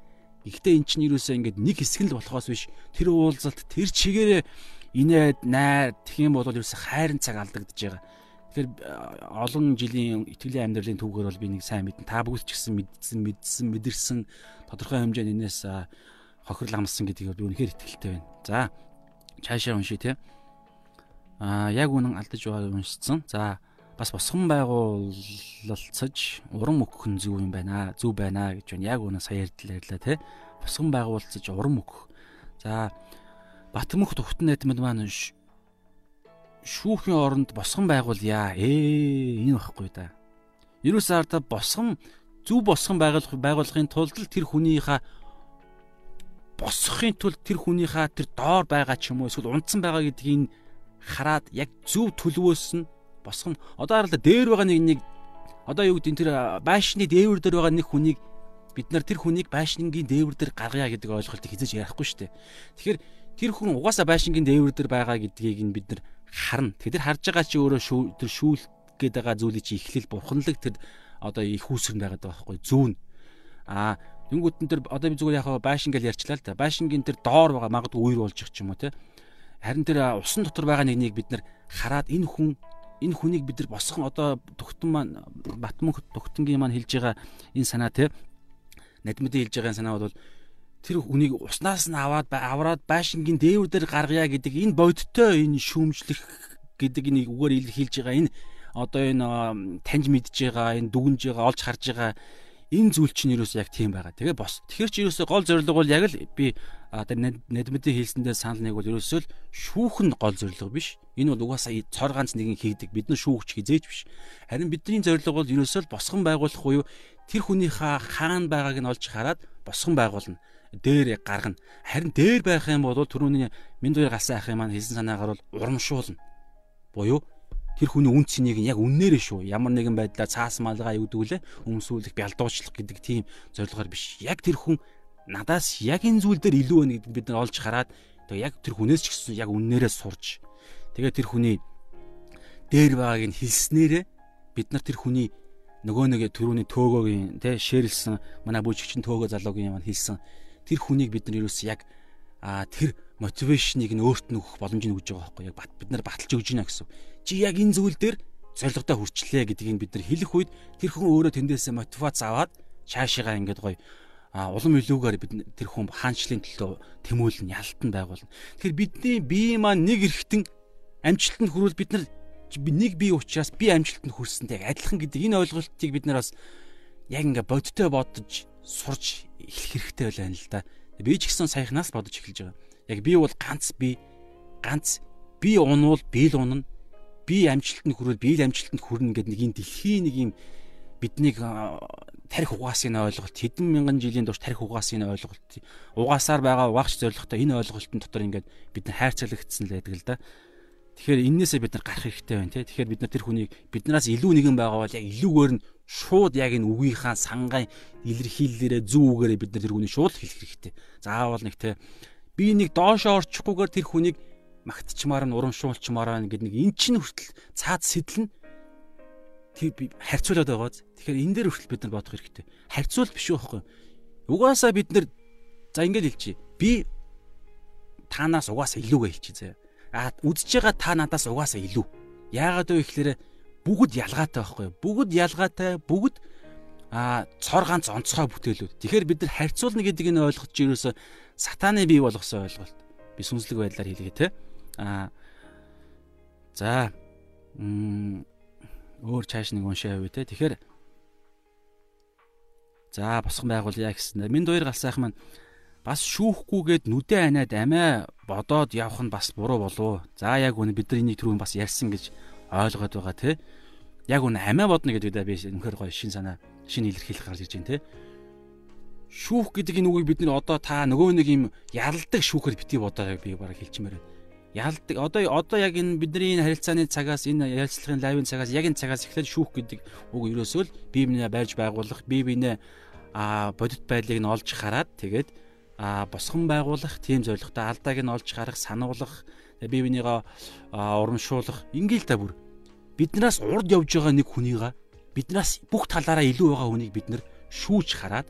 Гэхдээ эн чинь юусаа ингээд нэг хэсэг л болохоос биш тэр уулзалт тэр чигээрээ инээд найр юм бол ерөөсө хайрын цаг алдагдж байгаа. Тэгэхээр олон жилийн итгэлийн амьдралын түүгээр бол би нэг сайн мэдэн та бүгд ч гэсэн мэдсэн мэдсэн мэдэрсэн тодорхой хэмжээнд энэс хохирол амссан гэдгийг би үнэхээр итгэлтэй байна. За цаашаа уншия те. Аа яг үнэн алдаж байгааг уншсан. За бас босгон байгуулалцаж уран өгөх нь зөв юм байна. Зөв байна гэж байна. Яг үнэн сая ярьдлаа те. Босгон байгуулалцаж уран өгөх. За Батмөх тухтан найдмад маань шүүхийн оронд босгон байгуулъя. Ээ энэ багхгүй да. Ерөөс арда босгон зөв босгон байгуулах байгуулахын тулд тэр хүнийхээ босгохын тулд тэр хүнийхээ тэр доор байгаа ч юм уу эсвэл унтсан байгаа гэдгийг хараад яг зөв төлөвөөс нь босгон одоо хараа дээр байгаа нэг нэг одоо юу гэдэг тэр байшны дээвэр дээр байгаа нэг хүнийг бид нар тэр хүнийг байшингийн дээвэр дээр гаргая гэдэг ойлголтыг хизэж ярихгүй шүү дээ. Тэгэхээр тэр хүн угаасаа байшингийн дээвэр дээр байгаа гэдгийг нь бид нар харна. Тэгэхээр харж байгаа чи өөрөө тэр шүүлт гээд байгаа зүйлийг чи эхлэл бурханлаг тэр одоо их үүсгэн байгаад байгаа байхгүй зүүн. Аа Тэнгүүтэн тэр одоо би зүгээр яхаа байшин гэж ярьчлаа л да. Байшингийн тэр доор байгаа магадгүй үер болж их ч юм уу те. Харин тэр усан дотор байгаа нэгнийг бид нар хараад энэ хүн энэ хүнийг бид нар босгон одоо тогтон маань Батман тогтонгийн маань хэлж байгаа энэ санаа те. Надмидын хэлж байгаа санаа бол тэр хүнийг уснаас нь аваад аваад байшингийн дээвэр дээр гаргая гэдэг энэ бодиттой энэ шүүмжлэх гэдэг нэг үгээр илэрхийлж байгаа энэ одоо энэ таньж мэдж байгаа энэ дүгнж байгаа олж харж байгаа энэ зүйл чинь юус яг тийм байгаа. Тэгээ бос. Тэгэхэр чи юус гол зорилго бол яг л би тэр надмидын хэлсэндээ санал нэг бол ерөөсөө л шүүхэн гол зорилго биш. Энэ бол угаасаа цор ганц нэгэн хийдэг. Бид нар шүүгч хизээж биш. Харин бидний зорилго бол ерөөсөө л босгон байгуулах буюу тэр хүнийхээ хаана байгааг нь олж хараад босгон байгуулна дээр гаргана. Харин дээр байх юм бол түрүүний минь дуяр галсан ахын маань хэлсэн санаагаар бол урамшуулна. Буюу тэр хүний үн цэнийг яг үннээрээ шүү. Ямар нэгэн байдлаар цаас малгай югдгүүлээ өмсүүлэх, бялдуучлах гэдэг тийм зорилгоор биш. Яг тэр хүн надаас яг энэ зүйл дээр илүү байна гэдгийг бид нар олж хараад тэгээ яг тэр хүнээс ч гэсэн яг үннээрээ сурж тэгээ тэр хүний дээр байгааг нь хэлснээрээ бид нар тэр хүний нөгөө нэг төрөүний төөгөөгийн тэ шэрлсэн манай бүжигчин төөгөө залуугийн юм хэлсэн тэр хүнийг бид нар ерөөс яг тэр мотивашныг нь өөрт нь өгөх боломжийг өгж байгаа байхгүй яг бид нар баталж өгж гинэ гэсэн. Чи яг энэ зүйл дээр зорилготой хүрчлээ гэдгийг бид нар хэлэх үед тэр хүн өөрөө тэндээсээ мотивац аваад цаашаа ингээд гоё а улам илүүгээр бид тэр хүн хаанчлалын төлөө тэмүүлэн ялтан байгуулна. Тэгэхээр бидний бие маань нэг эргэтэн амжилтанд хүрвэл бид нар нэг бие учраас би амжилтанд хүрсэнтэй адилхан гэдэг энэ ойлголтыг бид нар бас яг ингээ бодтой бодож сурж эхлэх хэрэгтэй байна л да. Би ч гэсэн саяхнаас бодож эхэлж байгаа. Яг би бол ганц би ганц би унвал би л унана. Би амжилтанд хүрвэл би л амжилтанд хүрнэ гэдэг нэг юм дэлхийн нэг юм биднийг тарих угаасын ойлголт хэдэн мянган жилийн турш тарих угаасын ойлголт угаасаар байгаа угаагч зорилготой энэ ойлголтын дотор ингээд бид нар хайрцаглагдсан л байдаг л да. Тэгэхээр эннээсээ бид нар гарах хэрэгтэй байна тий. Тэгэхээр бид нар тэр хүнийг биднээс илүү нэгэн байгаа бол яг илүүгээр нь шууд яг энэ үгийнхаа сангай илэрхийллээрээ зүү үгээрээ бид нар тэр хүнийг шууд хэлэх хэрэгтэй. Заавал нэг тий би нэг доошоо орчихгүйгээр тэр хүнийг магтчмаар нь урамшуулчмаар байна гэдэг нэг эн чинь хүртэл цаад би харьцуулаад байгааз. Тэгэхээр энэ дээр хүртэл бид нар бодох хэрэгтэй. Харьцуул биш байхгүй. Угаасаа бид нар за ингэж хэлчихье. Би танаас угаасаа илүүгээ хэлчихье заяа. А үдсэж байгаа та надаас угаасаа илүү. Яагаад вэ гэхээр бүгд ялгаатай байхгүй. Бүгд ялгаатай, бүгд а цор ганц онцгой бүтээлүүд. Тэгэхээр бид нар харьцуулна гэдэг нь ойлгож ерөөсө сатаны бий болгосон ойлголт. Би сүнслэг байдлаар хэлгээ те. Аа за өөр чааш нэг уншаа явъя те. Тэгэхээр за босгон байгуулъя гэсэн. Минь хоёр галсайх маань бас шүүхгүйгээд нүдэ анаад амиа бодоод явах нь бас буруу болов. За яг үнэ бид нар энийг түрүүн бас ярьсан гэж ойлгоод байгаа те. Яг үнэ амиа бодно гэдэг даа би үнэхээр гоё шин санаа шин илэрхийлэх гарч ирж байна те шүүх гэдэг энэ үгийг бид нэр одоо та нөгөө нэг юм ялдаг шүүхэр бити бодоо би бараг хэлчмээр байна. Ялдаг одоо одоо яг энэ бидний энэ харилцааны цагаас энэ ярилцлагын лайвын цагаас яг энэ цагаас эхлээд шүүх гэдэг үг ерөөсөө л бие биенээ барьж байгуулах, бие биенээ а бодит байдлыг нь олж хараад тэгээд а босгон байгуулах, тийм зорилготой алдааг нь олж гарах, сануулгах, бие бинийгаа урамшуулах. Ингээл та бүр. Биднээс урд явж байгаа нэг хүнийга биднээс бүх талаараа илүү байгаа хүнийг бид нар шүүж хараад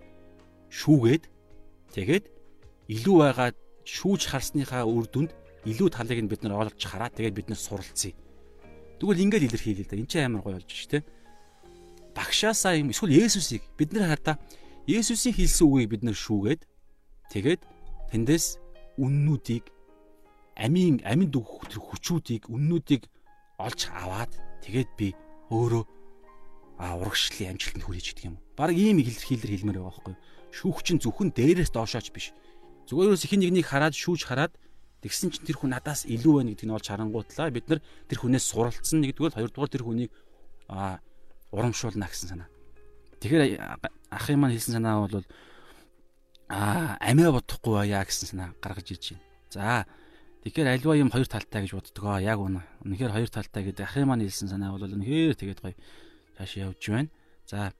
шүүгээд тэгээд илүү байгаа шүүж харсныхаа үр дүнд илүү талыг нь бид нар олж хараад тэгээд бид нар суралцъя. Тэгвэл ингээд илэрхийлээ да. Энд чинь амар гоё болж ш тэ. Багшаасаа юм эсвэл Есүсийг бид нар хардаа Есүсийн хэлсэн үгийг бид нар шүүгээд тэгээд тэндээс үннүүдийг амийн амьд өгөх хүчүүдийг үннүүдийг олж аваад тэгээд би өөрөө а урагшлын амжилтанд хүрэж идэх юм. Бараг ийм илэрхийлэр хэлмээр байгаа байхгүй юу? шүүх чинь зөвхөн дээрээс доошооч биш. Зүгээр ерөөс хин нэгнийг хараад шүүж хараад тэгсэн чинь тэр хүн надаас илүү байна гэдгийг нь олж харангуутлаа бид нар тэр хүнээс суралцсан нэгдүгээр хоёрдугаар тэр хүнийг а урамшуулна гэсэн санаа. Тэгэхээр ахын маань хэлсэн санаа бол а амиа бодохгүй байя гэсэн санаа гаргаж ирж байна. За тэгэхээр альва юм хоёр талтай гэж боддгоо. Яг үнэ. Үнэхээр хоёр талтай гэдэг ахын маань хэлсэн санаа бол үнэхээр тэгээд гоё цааш явж байна. За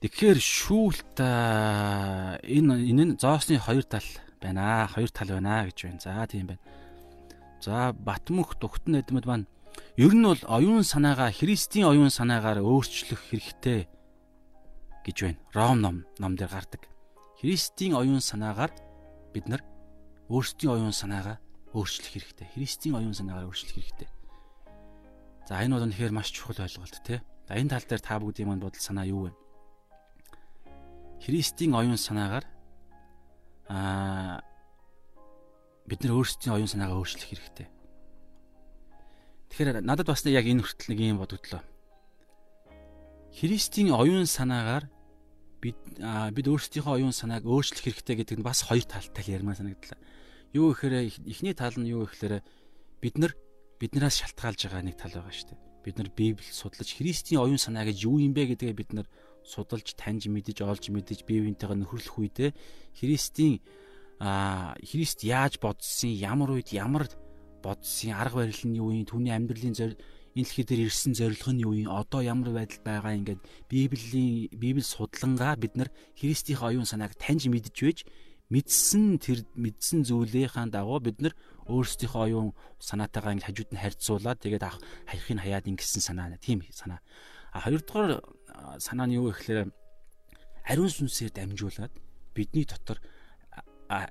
Тэгэхээр шүүлт энэ энэ нь зоосны хоёр тал байна. Хоёр тал байна гэж байна. За тийм байна. За Батмөх Дугтан эдмэд маань ер нь бол оюун санаагаа Христийн оюун санаагаар өөрчлөх хэрэгтэй гэж байна. Ром ном ном дээр гардаг. Христийн оюун санаагаар бид нар өөрсдийн оюун санаагаа өөрчлөх хэрэгтэй. Христийн оюун санаагаар өөрчлөх хэрэгтэй. За энэ бол үнэхээр маш чухал ойлголт тий. За энэ тал дээр та бүгдийн манд бодол санаа юу вэ? Христийн оюун санаагаар аа бид нар өөрсдийн оюун санаагаа өөрчлөх хэрэгтэй. Тэгэхээр надад бас яг энэ хүртэл нэг юм бодогдлоо. Христийн оюун санаагаар бид бид өөрсдийнхөө оюун санааг өөрчлөх хэрэгтэй гэдэг нь бас хоёр талтай ярмаар санагдлаа. Юу гэхээр эхний тал нь юу гэхээр бид нар биднээс шалтгаалж байгаа нэг тал байгаа шүү дээ. Бид нар Библийг судлаж Христийн оюун санаа гэж юу юм бэ гэдгээ бид нар судалж таньж мэдэж олж мэдэж бие биентэйгээ нөхөрлөх үедээ Христийн а Христ яаж бодсон ямар үед ямар бодсон арга барилны үеийн түүний амьдралын энэ дэлхий дээр ирсэн зорилго нь юу юм? Одоо ямар байдал байгаа ингээд Библийн Библи судлангаа бид нар Христийн оюун санааг таньж мэдж байж мэдсэн тэр мэдсэн зүйлийнхаа дагуу бид нар өөрсдийнхөө оюун санаатайгаа ингэ хажууд нь харьцуулаад тэгээд хаяхыг хаяад ингэсэн санаа тийм санаа. А хоёрдугаар санаа нь юу гэхээр ариун сүнсээр дамжуулаад бидний дотор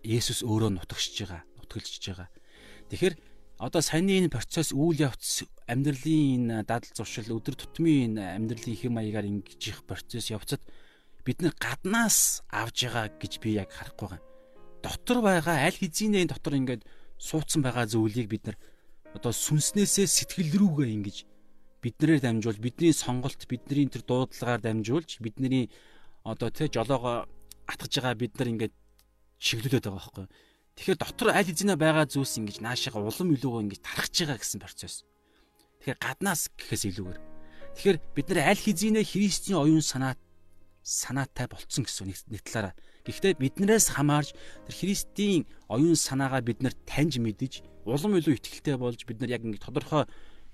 Есүс өөрөө нутагшиж байгаа, нутгалжиж байгаа. Тэгэхээр одоо саяны энэ процесс үйл явц амьдралын энэ дадал зуршил өдөр тутмын энэ амьдралын хэм маягаар ингэж их процесс явцад бид нар гаднаас авж байгаа гэж би яг харахгүй байгаа. Дотор байгаа аль хэзээ дотор ингээд суудсан байгаа зүйлийг бид нар одоо сүнснээсээ сэтгэл рүүгээ ингэж биднэрээр дамжуулж бидний сонголт бидний тэр дуудлагаар дамжуулж бидний одоо тэ жолоогоо атгаж байгаа бид нар ингээд чиглүүлээд байгаа байхгүй. Тэгэхээр дотор аль хэзээ байгаа зүйлс ингэж наашаага улам илүүгөө ингэж тархаж байгаа гэсэн процесс. Тэгэхээр гаднаас гэхээс илүүгээр. Тэгэхээр бид нар аль хэзээ Христийн оюун санаа санаатай болцсон гэсэн нэг талаараа. Гэхдээ биднээс хамаарж тэр Христийн оюун санаагаа бид нар таньж мэдж улам илүү ихтгэлтэй болж бид нар яг ингэ тодорхой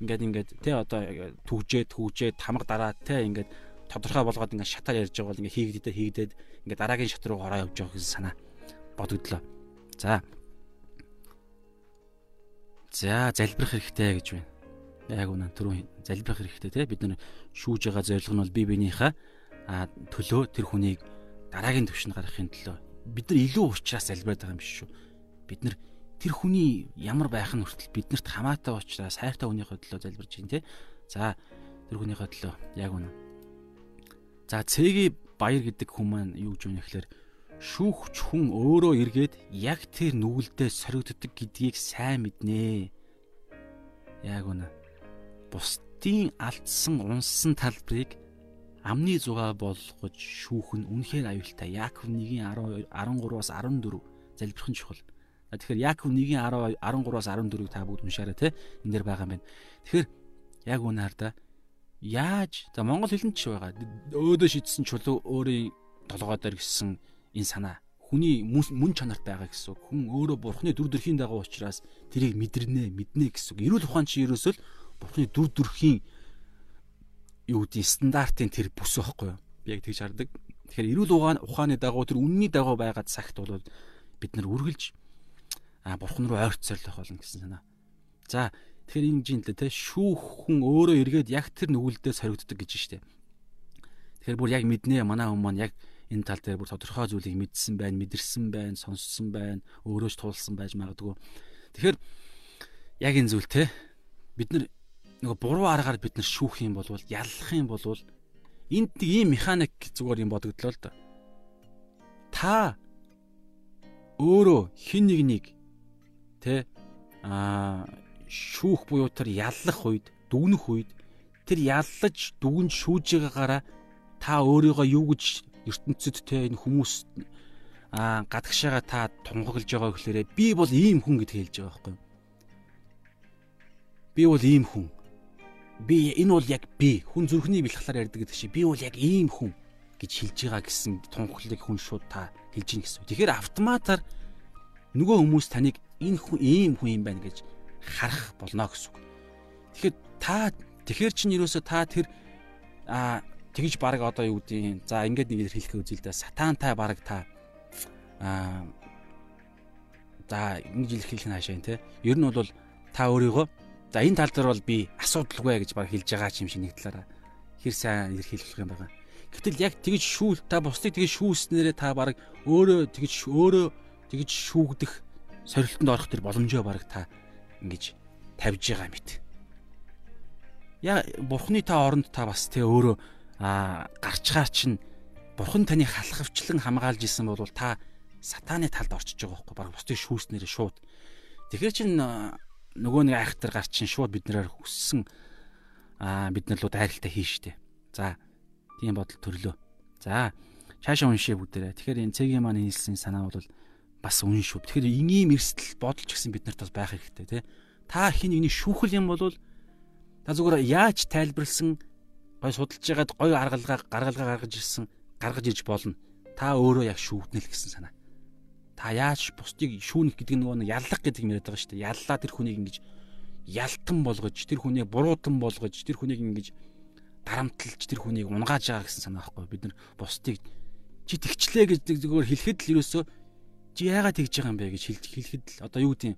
ингээд ингээд тэ одоо түгжээд түгжээд тамга дараа тэ ингээд тодорхой болгоод ингээд шатаар ярьж байгаа бол ингээд хийгдэдэ хийгдэд ингээд дараагийн шат руу ороо явж байгаа гэсэн санаа бодогдлоо. За. За залбирах хэрэгтэй гэж байна. Яг үнэн түрүү залбирах хэрэгтэй те бид нар шүүж байгаа зорилго нь бол бие биенийхээ төлөө тэр хүнийг дараагийн төвшөнд гаргахын төлөө бид нар илүү уучраас залбираад байгаа юм биш шүү. Бид нар тэр хүний ямар байх нь хүртэл биднэрт хамаатай учраас хайртай хүнийхээ төлөө залбирж байна те. За тэр хүнийхээ төлөө яг үнэн. За цэгийн баяр гэдэг хүн маань юу гэж байна гэхээр шүүхч хүн өөрөө эргээд яг тэр нүгэлдээ соригддог гэдгийг сайн мэднэ. Яг үнэ. Бусдын алдсан унсан талбарыг амны зугаа болгож шүүх нь үнэхээр аюултай. Яаков 1:12 13-аас 14 залбирхан чухал. Тэгэхээр Яаков 1:10 13-аас 14-ийг та бүгд уншаарай те. Энд дэр байгаа юм байна. Тэгэхээр яг үнэ хардаа яаж за монгол хэлэнд ч байгаа. Өөдөө шийдсэн чулуу өөрийн толгой дээр гисэн энэ санаа хүний мөн чанарт байгаа гэсэн үг. Хүн өөрөө бурхны дүр төрхийн дагуу учраас тэрийг мэдэрнэ, мэднэ гэсэн үг. Эрүүл ухаан чи ерөөсөө бурхны дүр төрхийн юу гэдэг стандартын тэр бүс байхгүй юу? Би яг тэгж хардаг. Тэгэхээр эрүүл ухаан ухааны дагуу тэр үнний дагуу байгаа цагт бол бид нар үргэлж а бурхан руу ойртцорлох болно гэсэн санаа. За тэгэхээр энэ жинлээ те шүүх хүн өөрөө эргээд яг тэр нүгэлдээ соригддог гэж штэ. Тэгэхээр бүр яг мэднэ манай хүмүүс маань яг энэ тал дээр бүр тодорхой зүйлийг мэдсэн байна, мэдэрсэн байна, сонссон байна, өөрөө ч туулсан байж магадгүй. Тэгэхээр яг энэ зүйл те бид нар нөгөө буруу аргаар бид нар шүүх юм бол яллах юм бол энд ийм механик зүгээр юм бодогдлоо л да. Та өөрөө хин нэг нэг тэ а шүүх буюу тэр яллах үед, дүгнэх үед тэр яллаж дүгнж шүүж байгаагаараа та өөрийгөө юу гэж ертөнцид те энэ хүмүүс аа гадагшаага та тунгаглаж байгаа гэхлээрээ би бол ийм хүн гэдгийг хэлж байгаа байхгүй юу? Би бол ийм хүн. Би энэ бол яг би хүн зүрхний бэлхлаар ярьдаг гэдэг чинь би бол яг ийм хүн гэж хэлж байгаа гэсэн тунхлыг хүн шууд та хэлж гин гэсэн. Тэгэхээр автоматар нөгөө хүмүүс таныг энэ хүн ийм хүн юм байна гэж харах болно гэсэн үг. Тэгэхээр та тэгэхэр чинь юусоо та тэр а тэгж баг одоо юу гэдгийг за ингээд нэг хэлэх үзэл дээ сатантай баг та аа за ингэж хэлэх нь хаашаа те ер нь бол та өөрийгөө за энэ тал дээр бол би асуудалгүй гэж баг хэлж байгаа юм шиг нэг талаараа хэр сайн илэрхийлэх юм байгаа. Гэтэл яг тэгж шүүл та бусдыг тэгж шүүснээрээ та баг өөрөө тэгж өөрөө тэгж шүүгдэх сорилтонд орох тэр боломжоо баг та ингэж тавьж байгаа мэт. Яа бурхны та оронд та бас тэ өөрөө а гарчгаар чинь бурхан таныг халахвчлан хамгаалж исэн бол та сатааны талд орчиж байгаа байхгүй баг бусдыг шүүснээрээ шууд. Тэгэхээр чин нөгөө нэг айхтар гар чин шууд биднээр хүссэн а бид нар лууд айралтай хийн штэ. За тийм бодол төрлөө. За цаашаа уншия бүгдээрээ. Тэгэхээр энэ цэгийн маань хэлсэн санаа бол бас үн шүү тэгэхээр ингийн эрсдэл бодолч гэсэн бид нарт бас байх хэрэгтэй тий та хин нэгний шүүхэл юм бол та зүгээр яаж тайлбарлсан гой судалж ягаад гой аргалгаа гаргалгаа гаргаж ирсэн гаргаж иж болно. Та өөрөө яг шүүгднэ л гэсэн санаа. Та яаж бусдыг шүүнэх гэдэг нөгөө яллах гэдэг юм яриад байгаа шүү дээ. Яллаа тэр хүнийг ингэж ялтан болгож тэр хүнийг буруутан болгож тэр хүнийг ингэж дарамтлж тэр хүнийг унгааж байгаа гэсэн санаа байхгүй бид нар бусдыг чи тэгчлээ гэж зөвөр хэлэхэд л ерөөсөө чи яагаад тэгж байгаа юм бэ гэж хэлэхэд л одоо юу гэдэг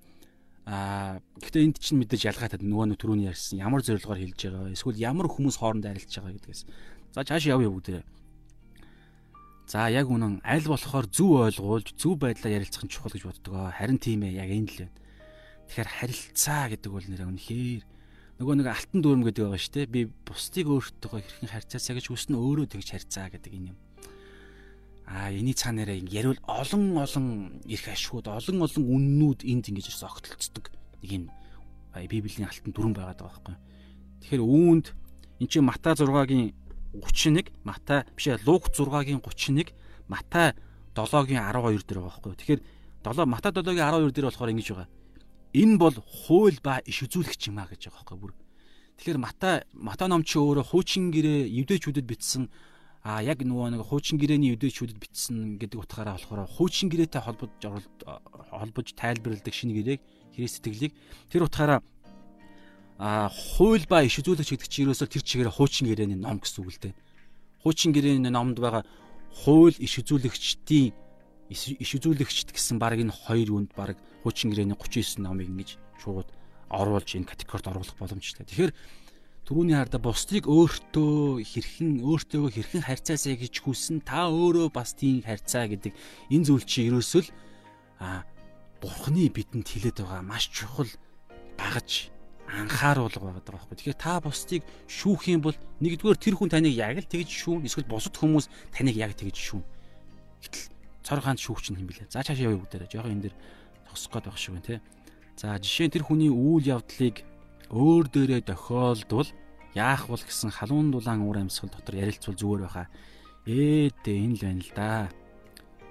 Аа гэхдээ энд чинь мэдээж ялгаатай нөгөө нэг түрүүний ярьсан ямар зорилгоор хэлж байгаа эсвэл ямар хүмүүс хоорондоо арилж байгаа гэдгээс. За цааш явъя бүгдээ. За яг үнэн аль болохоор зөв ойлгуулж зөв байдлаар ярилцах нь чухал гэж боддог. Харин тийм ээ яг энэ л байна. Тэгэхээр харилцаа гэдэг бол нэр үнэхээр нөгөө нэг алтан дүүрм гэдэг байгаа шүү дээ. Би бусдыг өөртөөгөө хэрхэн харьцаасаа гэж хүснэ өөрөө тэгж харьцаа гэдэг энэ юм. А эний цаанаараа яриул олон олон эрх ашгууд, олон олон үннүүд энд ингэж ирсэн огтлцдог. Нэг юм Библийн алтан дүрэн байгаад байгаа байхгүй. Тэгэхээр үүнд эн чинь Матай 6-гийн 31, Матай биш ээ Лук 6-гийн 31, Матай 7-гийн 12 дээр байгаа байхгүй. Тэгэхээр 7 Матай 7-гийн 12 дээр болохоор ингэж байгаа. Энэ бол хууль ба иш үзүүлэгч юм а гэж байгаа байхгүй бүр. Тэгэхээр Матай Матай ном чи өөрөө хуучин гэрээ евдээчүүдэд бичсэн а яг нөгөө нэг хуучин гэрээний өдөөчүүдэд бичсэн гэдэг утгаараа болохоор хуучин гэрээтэй холбож холбож тайлбарладаг шинэ гэрээг хэрэг сэтгэлийг тэр утгаараа а хууль ба иш үзүүлэгч гэдэг чинь ерөөсөө тэр чигээр хуучин гэрээний ном гэсэн үг л дээ. Хуучин гэрээний номд байгаа хууль иш үзүүлэгчдийн иш үзүүлэгчд гэсэн баг энэ хоёр үнд баг хуучин гэрээний 39 номыг ингэж шууд оруулж энэ категорид оруулах боломжтой. Тэгэхээр Төрөүний харда бусдыг өөртөө хэрхэн өөртөөгөө хэрхэн харьцаасаа гэж хүсэн та өөрөө бас тийм харьцаа гэдэг энэ зүйл чи ерөөсөө л а бурхны бидэнд хэлээд байгаа маш чухал багаж анхааруулга байгаа байхгүй. Тэгэхээр та бусдыг шүүх юм бол нэгдүгээр тэр хүн таныг яг л тэгж шүүн эсвэл бусад хүмүүс таныг яг тэгж шүүн. Гэтэл цор хаанд шүүгч нь хэм бэлээ. За цаашаа явъя бүгдээрээ. Жохон энэ дэр тосох гээд байх шиг байна те. За жишээ нь тэр хүний үйл явдлыг өөр дээрээ тохиолдвол яах бол гэсэн халуун дулаан уур амьсгал дотор ярилцвал зүгээр байхаа. Ээдээ энэ л байна л да.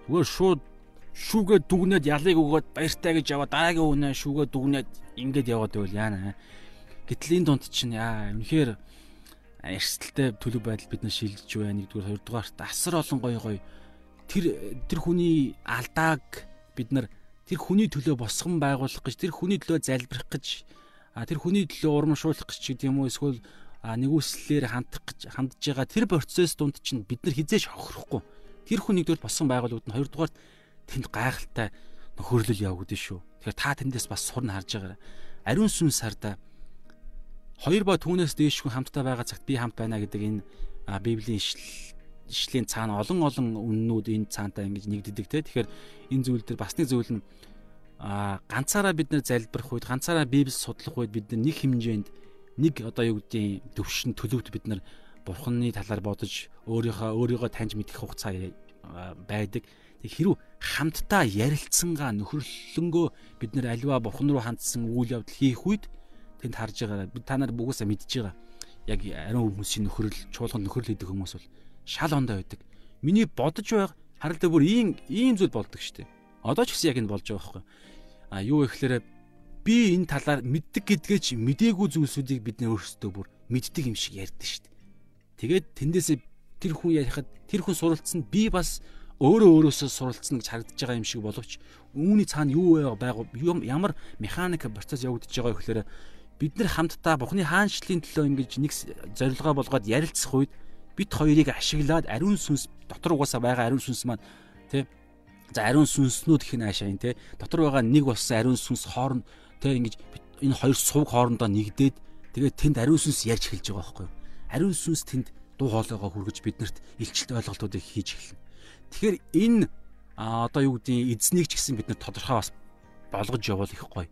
Зүгээр шууд шүүгээ дүгнээд ялыг өгөөд баяртай гэж яваа дараагийн үнэ шүүгээ дүгнээд ингээд яваад байвал яана. Гэтэл энэ дунд чинь яа үнэхээр эрсдэлтэй төлөв байдал бид нар шилжиж байна. Нэгдүгээр хоёрдугаарт асар олон гоё гоё тэр тэр хүний алдааг бид нар тэр хүний төлөө босгон байгуулах гэж тэр хүний төлөө залбирах гэж а тэр хүний төлөө урамшуулах гэж ч гэдэм үү эсвэл нэгүслэлээр хандах гэж хандж байгаа тэр процесс дунд чинь бид нар хизээш хохирохгүй. Тэр хүн нэгдүгээр болсон байгууллагууд нь хоёрдугаар тэнд гайхалтай нөхөрлөл явагдана шүү. Тэгэхээр та тэндээс бас сурна харж байгаарай. Ариун сүн сарда хоёр ба түүнээс дээш хүн хамтдаа байгаа цагт би хамт байна гэдэг энэ Библийн ишлийн цаана олон олон үннүүд энэ цаантай ингэж нэгддэг те. Тэгэхээр энэ зүйл дээр бас нэг зүйл нь а ганцаараа бид нар залбирах үед ганцаараа Библийг судлах үед бид нэг хэмжээнд нэг одоо юу гэдгийг төвшин төлөвт бид нар бурхны талаар бодож өөрийнхөө өөрийгөө таньж мэдэх хугацаа байдаг. Тэг хэрүү хамтдаа ярилцсангаа нөхөрлөнгөө бид нар альва бурхан руу хандсан үйл явдал хийх үед тэнд харж байгаа бид та нар бүгөөсөө мэдж байгаа. Яг ариун хүмүүсийн нөхөрл чуулганд нөхөрл хийдэг хүмүүс бол шал ондоо байдаг. Миний бодож байга харалтай бүр ийм ийм зүйл болдог штеп Одоо ч гэсэн яг энэ болж байгаа байхгүй. А юу ихлээр би энэ талаар мэддэг гэдгээ чи мдээгүй зүйлсүүдийг бид нэ өөрсдөө бүр мэддэг юм шиг ярьдэн шүү дээ. Тэгээд тэндээсээ тэр хүн ярихад тэр хүн суралцсан би бас өөрөө өөрөөсөө суралцсан гэж харагдаж байгаа юм шиг боловч үүний цаана юу байга ямар механик процесс явагдаж байгаа гэхээр бид нар хамтдаа Бухны хаанчлалын төлөө ингэж нэг зорилгоо болгоод ярилцах үед бид хоёрыг ашиглаад ариун сүнс дотор угаасаа байгаа ариун сүнс маань тий За ариун сүнснүүд их наашаа юм те. Дотор байгаа нэг болсон ариун сүнс хооронд те ингэж энэ хоёр сувг хоорондоо нэгдээд тэгээд тэнд ариун сүнс ярьж эхэлж байгаа байхгүй юу? Ариун сүнс тэнд дуу хоолойгоо хүргэж биднэрт илчилт ойлголтуудыг хийж эхэлнэ. Тэгэхээр энэ одоо юу гэдгийг эзнийг ч гэсэн бид нар тодорхой бас болгож явал их гоё.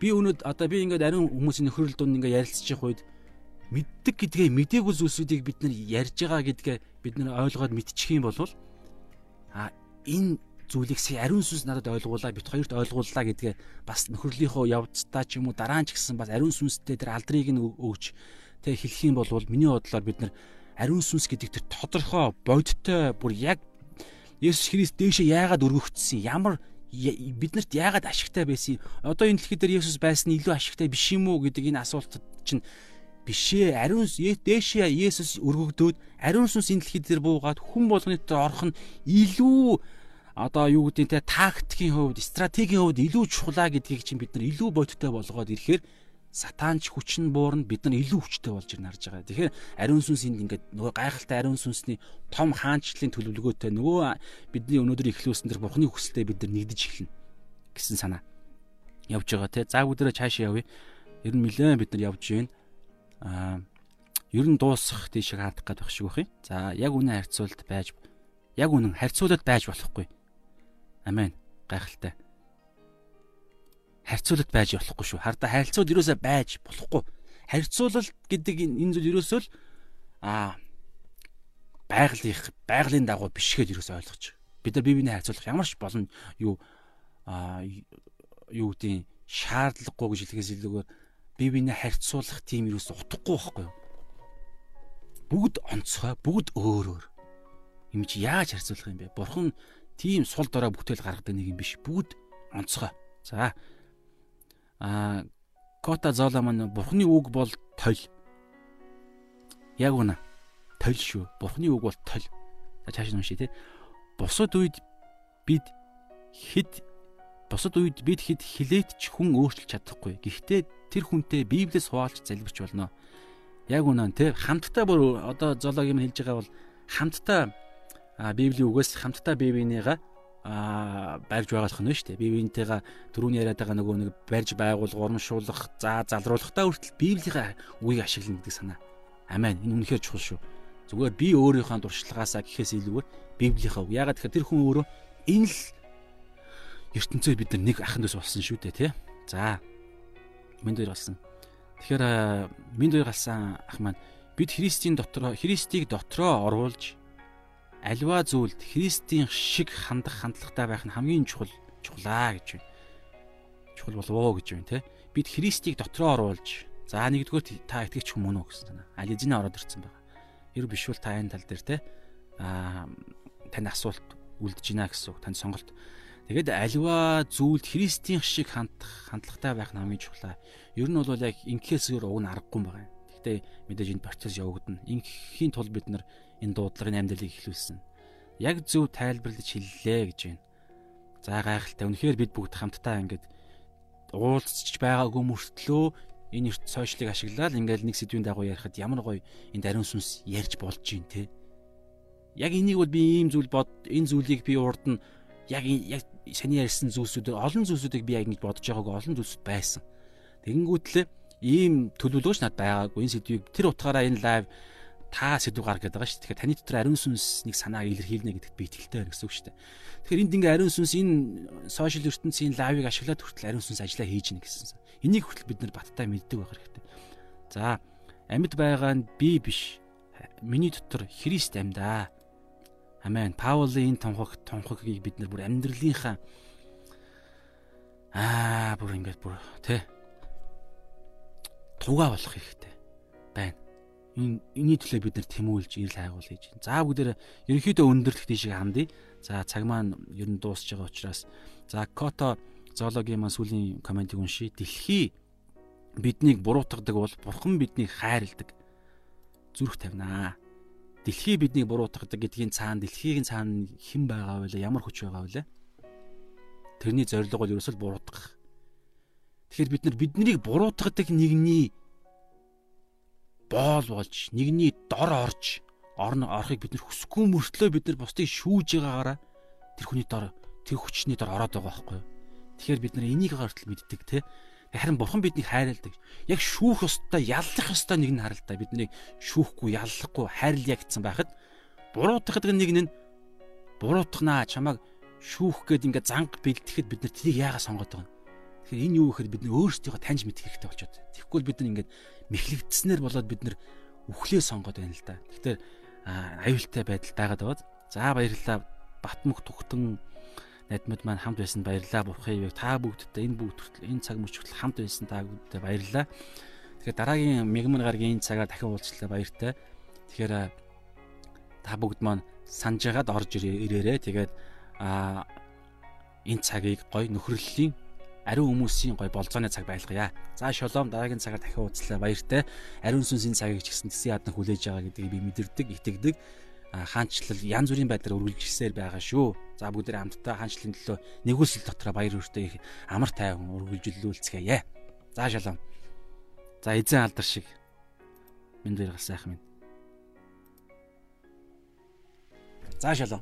Би өнөд одоо би ингээд ариун хүмүүсийн нөхрөл дунд ингээд ярилцж явах үед мэддэг гэдгээ мдээгүй зүйлсүүдийг бид нар ярьж байгаа гэдгээ бид нар ойлгоод мэдчих юм бол а энэ зүйлийг сая ариун сүнс надад ойлгуулаа бит хоёрт ойлгууллаа гэдгээ бас нөхөрлийнхөө явцдаа ч юм уу дараа нь ч гэсэн бас ариун сүнстэй тэр алдрыг нь өгч тэг хэлэх юм бол миний бодлоор бид нар ариун сүнс гэдэг тэр тодорхой бодиттой бүр яг Есүс Христ дээшээ яагаад өргөгдсөн? Ямар биднэрт яагаад ашигтай байсан? Одоо энэ дэлхий дээр Есүс байсан нь илүү ашигтай биш юм уу гэдэг энэ асуултад чинь бишээ ариун дээшээ Есүс өргөгдөөд ариун сүнс энэ дэлхий дээр буугаад хүн болгоны дотор орох нь илүү одоо юу гэдэг те тактикийн хувьд стратегийн хувьд илүү чухлаа гэдгийг чинь бид нар илүү бодиттой болгоод ирэхээр сатаанч хүч нь буурна бид нар илүү хүчтэй болж ирнэ харж байгаа. Тэгэхээр ариун сүнс энд ингээд нөгөө гайхалтай ариун сүнсний том хаанчлалын төлөвлөгөөтэй нөгөө бидний өнөөдөр эхлүүлсэн тэр бурхны хүсэлтэд бид нар нэгдэж эхэлнэ гэсэн санаа явж байгаа те. За бүгдээрээ цаашаа явъя. Ер нь нэлээд бид нар явж байна. Аа ер нь дуусах тийш хаадах байх шиг бах юм. За яг үнэн харьцуулалт байж яг үнэн харьцуулалт байж болохгүй. Амен. Гайхалтай. Харьцуулалт байж болохгүй шүү. Харда харилцууд юусаа байж болохгүй. Харьцуулалт гэдэг энэ зүйл юусоо л аа байгалих байгалийн дагуу биш гэж юусаа ойлгож. Бид нар бие биенээ харьцуулах ямар ч болно юу аа юу гэдгийг шаардлагагүй гэж хэлэхээс илүүгээр бие биенээ харьцуулах тийм юус утгагүй байхгүй юу? Бүгд онцгой, бүгд өөр өөр. Юм чи яаж харьцуулах юм бэ? Бурхан тийм сул дорой бүтээл гаргадаг нэг юм биш. Бүгд онцгой. За. Аа Кота Зола маань Бурханы үг бол толь. Яг үнэ. Толь шүү. Бурханы үг бол толь. За цааш нь уншия те. Бусад үед бид хэд Бусад үед бид хэд хилээд ч хүн өөрчилж чадахгүй. Гэхдээ тэр хүнтэй Библиэс хуваалж залбирч болно. Яг үнэн те хамтдаа бүр одоо зоологийн хэлж байгаа бол хамтдаа Библийн үгээс хамтдаа бие биенийгаа а барьж байгаах нь шүү дээ. Бие биентэйгээ түрүүний яриад байгаа нөгөө нэг барьж байгуулах, урамшуулах, за залруулахтаа хүртэл Библийнхаа үгийг ашиглана гэдэг санаа. Амен. Энэ үнэхээр чухал шүү. Зүгээр би өөрийнхөө дуршлагаасаа гэхээс илүүгээр Библийнхаа үг. Ягаад гэхээр тэр хүн өөрөө энэ л ертөнцөө бид нар нэг ахын дэс болсон шүү дээ тий. За. Минь дээр болсон. Тэгэхээр минь дээр галсан ах маань бид Христийн дотроо Христийг дотроо оруулж альва зүйлд Христийн шиг хандах хандлагатай байх нь хамгийн чухал чухлаа гэж байна. Чухал болов гэж байна тий. Бид Христийг дотроо оруулж за нэгдүгээр та итгэж хүмүүн үү гэсэн байна. Ализинэ ороод ирсэн байгаа. Ер биш бол та энэ тал дээр тий аа тань асуулт үлдэж гинэ гэсэн үг. Танд сонголт Тэгээд альва зүйлд Христийн шиг хандах хандлагатай байх хамгийн чухлаа. Ер нь бол яг инкээсээр уг нь аргагүй юм байна. Гэхдээ мэдээж энэ процесс явагдана. Инкхийн тулд бид нар энэ дуудлагын амьдлыг эхлүүлсэн. Яг зөв тайлбарлаж хэллээ гэж байна. За гайхалтай. Үнэхээр бид бүгд хамтдаа ингээд уулзч байгаагүй мөртлөө энэ эрт сошиалыг ашиглаад ингээд нэг сэдвийн дагуу ярихад ямар гоё энэ даруун сүнс ярьж болж гин те. Яг энийг бол би ийм зүйл бод энэ зүйлийг би урд нь яг яг саний ярьсан зүйлсүүд олон зүйлсүүдийг би яг ингэж бодож байгаагүй олон зүйлсүүд байсан. Тэгэнгүүтлээ ийм төлөвлөгөөч над байгаагүй энэ сэдвийг тэр утгаараа энэ лайв та сэдв гар гэдэг байгаа шүү. Тэгэхээр таны дотор ариун сүнс нэг санааг илэрхийлнэ гэдэгт би итгэлтэй байна гэсэн үг шүү дээ. Тэгэхээр энд ингээ ариун сүнс энэ сошиал ертөнцийн лайвыг ашиглаад хүртэл ариун сүнс ажиллаа хийж гэнэ гэсэн. Энийг хүртэл бид нар баттай мэддэг байх хэрэгтэй. За амьд байгаа нь би биш. Миний дотор Христ амьдаа. Амен. Паулийн тунхаг тунхагийг бид нар бүр амьдралынхаа аа бүр ингээд бүр тэ тугаа болох хэрэгтэй байна. Энэ энэний төлөө бид нар тэмүүлж ирэл хайгуул хийж байна. За бүгдээр ерөнхийдөө өндөрлөх тийшээ хандъя. За цаг маань ер нь дуусж байгаа учраас за Кото зоологийн маань сүүлийн комментиг уншия. Дэлхий биднийг буруутгадаг бол бурхан биднийг хайрладаг. Зүрх тавинаа дэлхий биднийг буруутгадаг гэдгийн цаана дэлхийг цаана хэн байгаа вэ? Ямар хүч байгаа вэ? Тэрний зорилго бол ерөөсөө буруутгах. Тэгэхээр бид нар биднийг буруутгадаг нэгний боол болж, нэгний дор орж, орно орохыг бид нар хүсэхгүй мөртлөө бид нар бусдыг шүүж байгаагаараа тэр хүний дор, тэр хүчний дор ороод байгаа байхгүй юу? Тэгэхээр бид нар энийг гартал мэддэг те. Харин бурхан биднийг хайрладаг. Яг шүүх ёстой, яллах ёстой нэг нь харалтай. Биднийг шүүхгүй, яллахгүй, хайрлая гэсэн байхад буруутгах нэг нь буруутгнаа чамайг шүүх гээд ингээ занг бэлтгэхэд бид нар тэрийг яагаад сонгоод байгаа юм. Тэгэхээр энэ юу гэхээр бид өөрсдийгөө таньж мэдэх хэрэгтэй болчиход. Тэгэхгүй бид нар ингээд мэхлэгдснээр болоод бид нар үхлээ сонгоод байна л да. Тэгэхээр аюултай байдал байгаад байгаад за баярлалаа Батмөх Түхтэн найдмууд маань хамт байсан баярлалаа бурхан ивэг та бүгдтэй энэ бүгд хүртэл энэ цаг мөч хүртэл хамт байсан та бүгдтэй баярлалаа. Тэгэхээр дараагийн мегман гаргийн энэ цагаар дахин уулзлаа баяртай. Тэгэхээр та бүгд маань санаж ягаад орж ирээрээ тэгээд а энэ цагийг гой нөхрөлийн ариун хүмүүсийн гой болцооны цаг байлгая. За шолом дараагийн цагаар дахин уулзлаа баяртай. Ариун сүнсийн цагийг ч гэсэн тэсийн ядан хүлээж байгаа гэдгийг би мэдэрдэг, итгэдэг хаанчлал янз бүрийн байдлаар үргэлжилсээр байгаа шүү. За бүгд хамтдаа хаанчлалын төлөө нэгүсэл дотроо баяр хүртээ амар тайван үргэлжлүүлцгээе. За шалом. За эзэн алдар шиг минь дээр гал сайхан минь. За шалаа.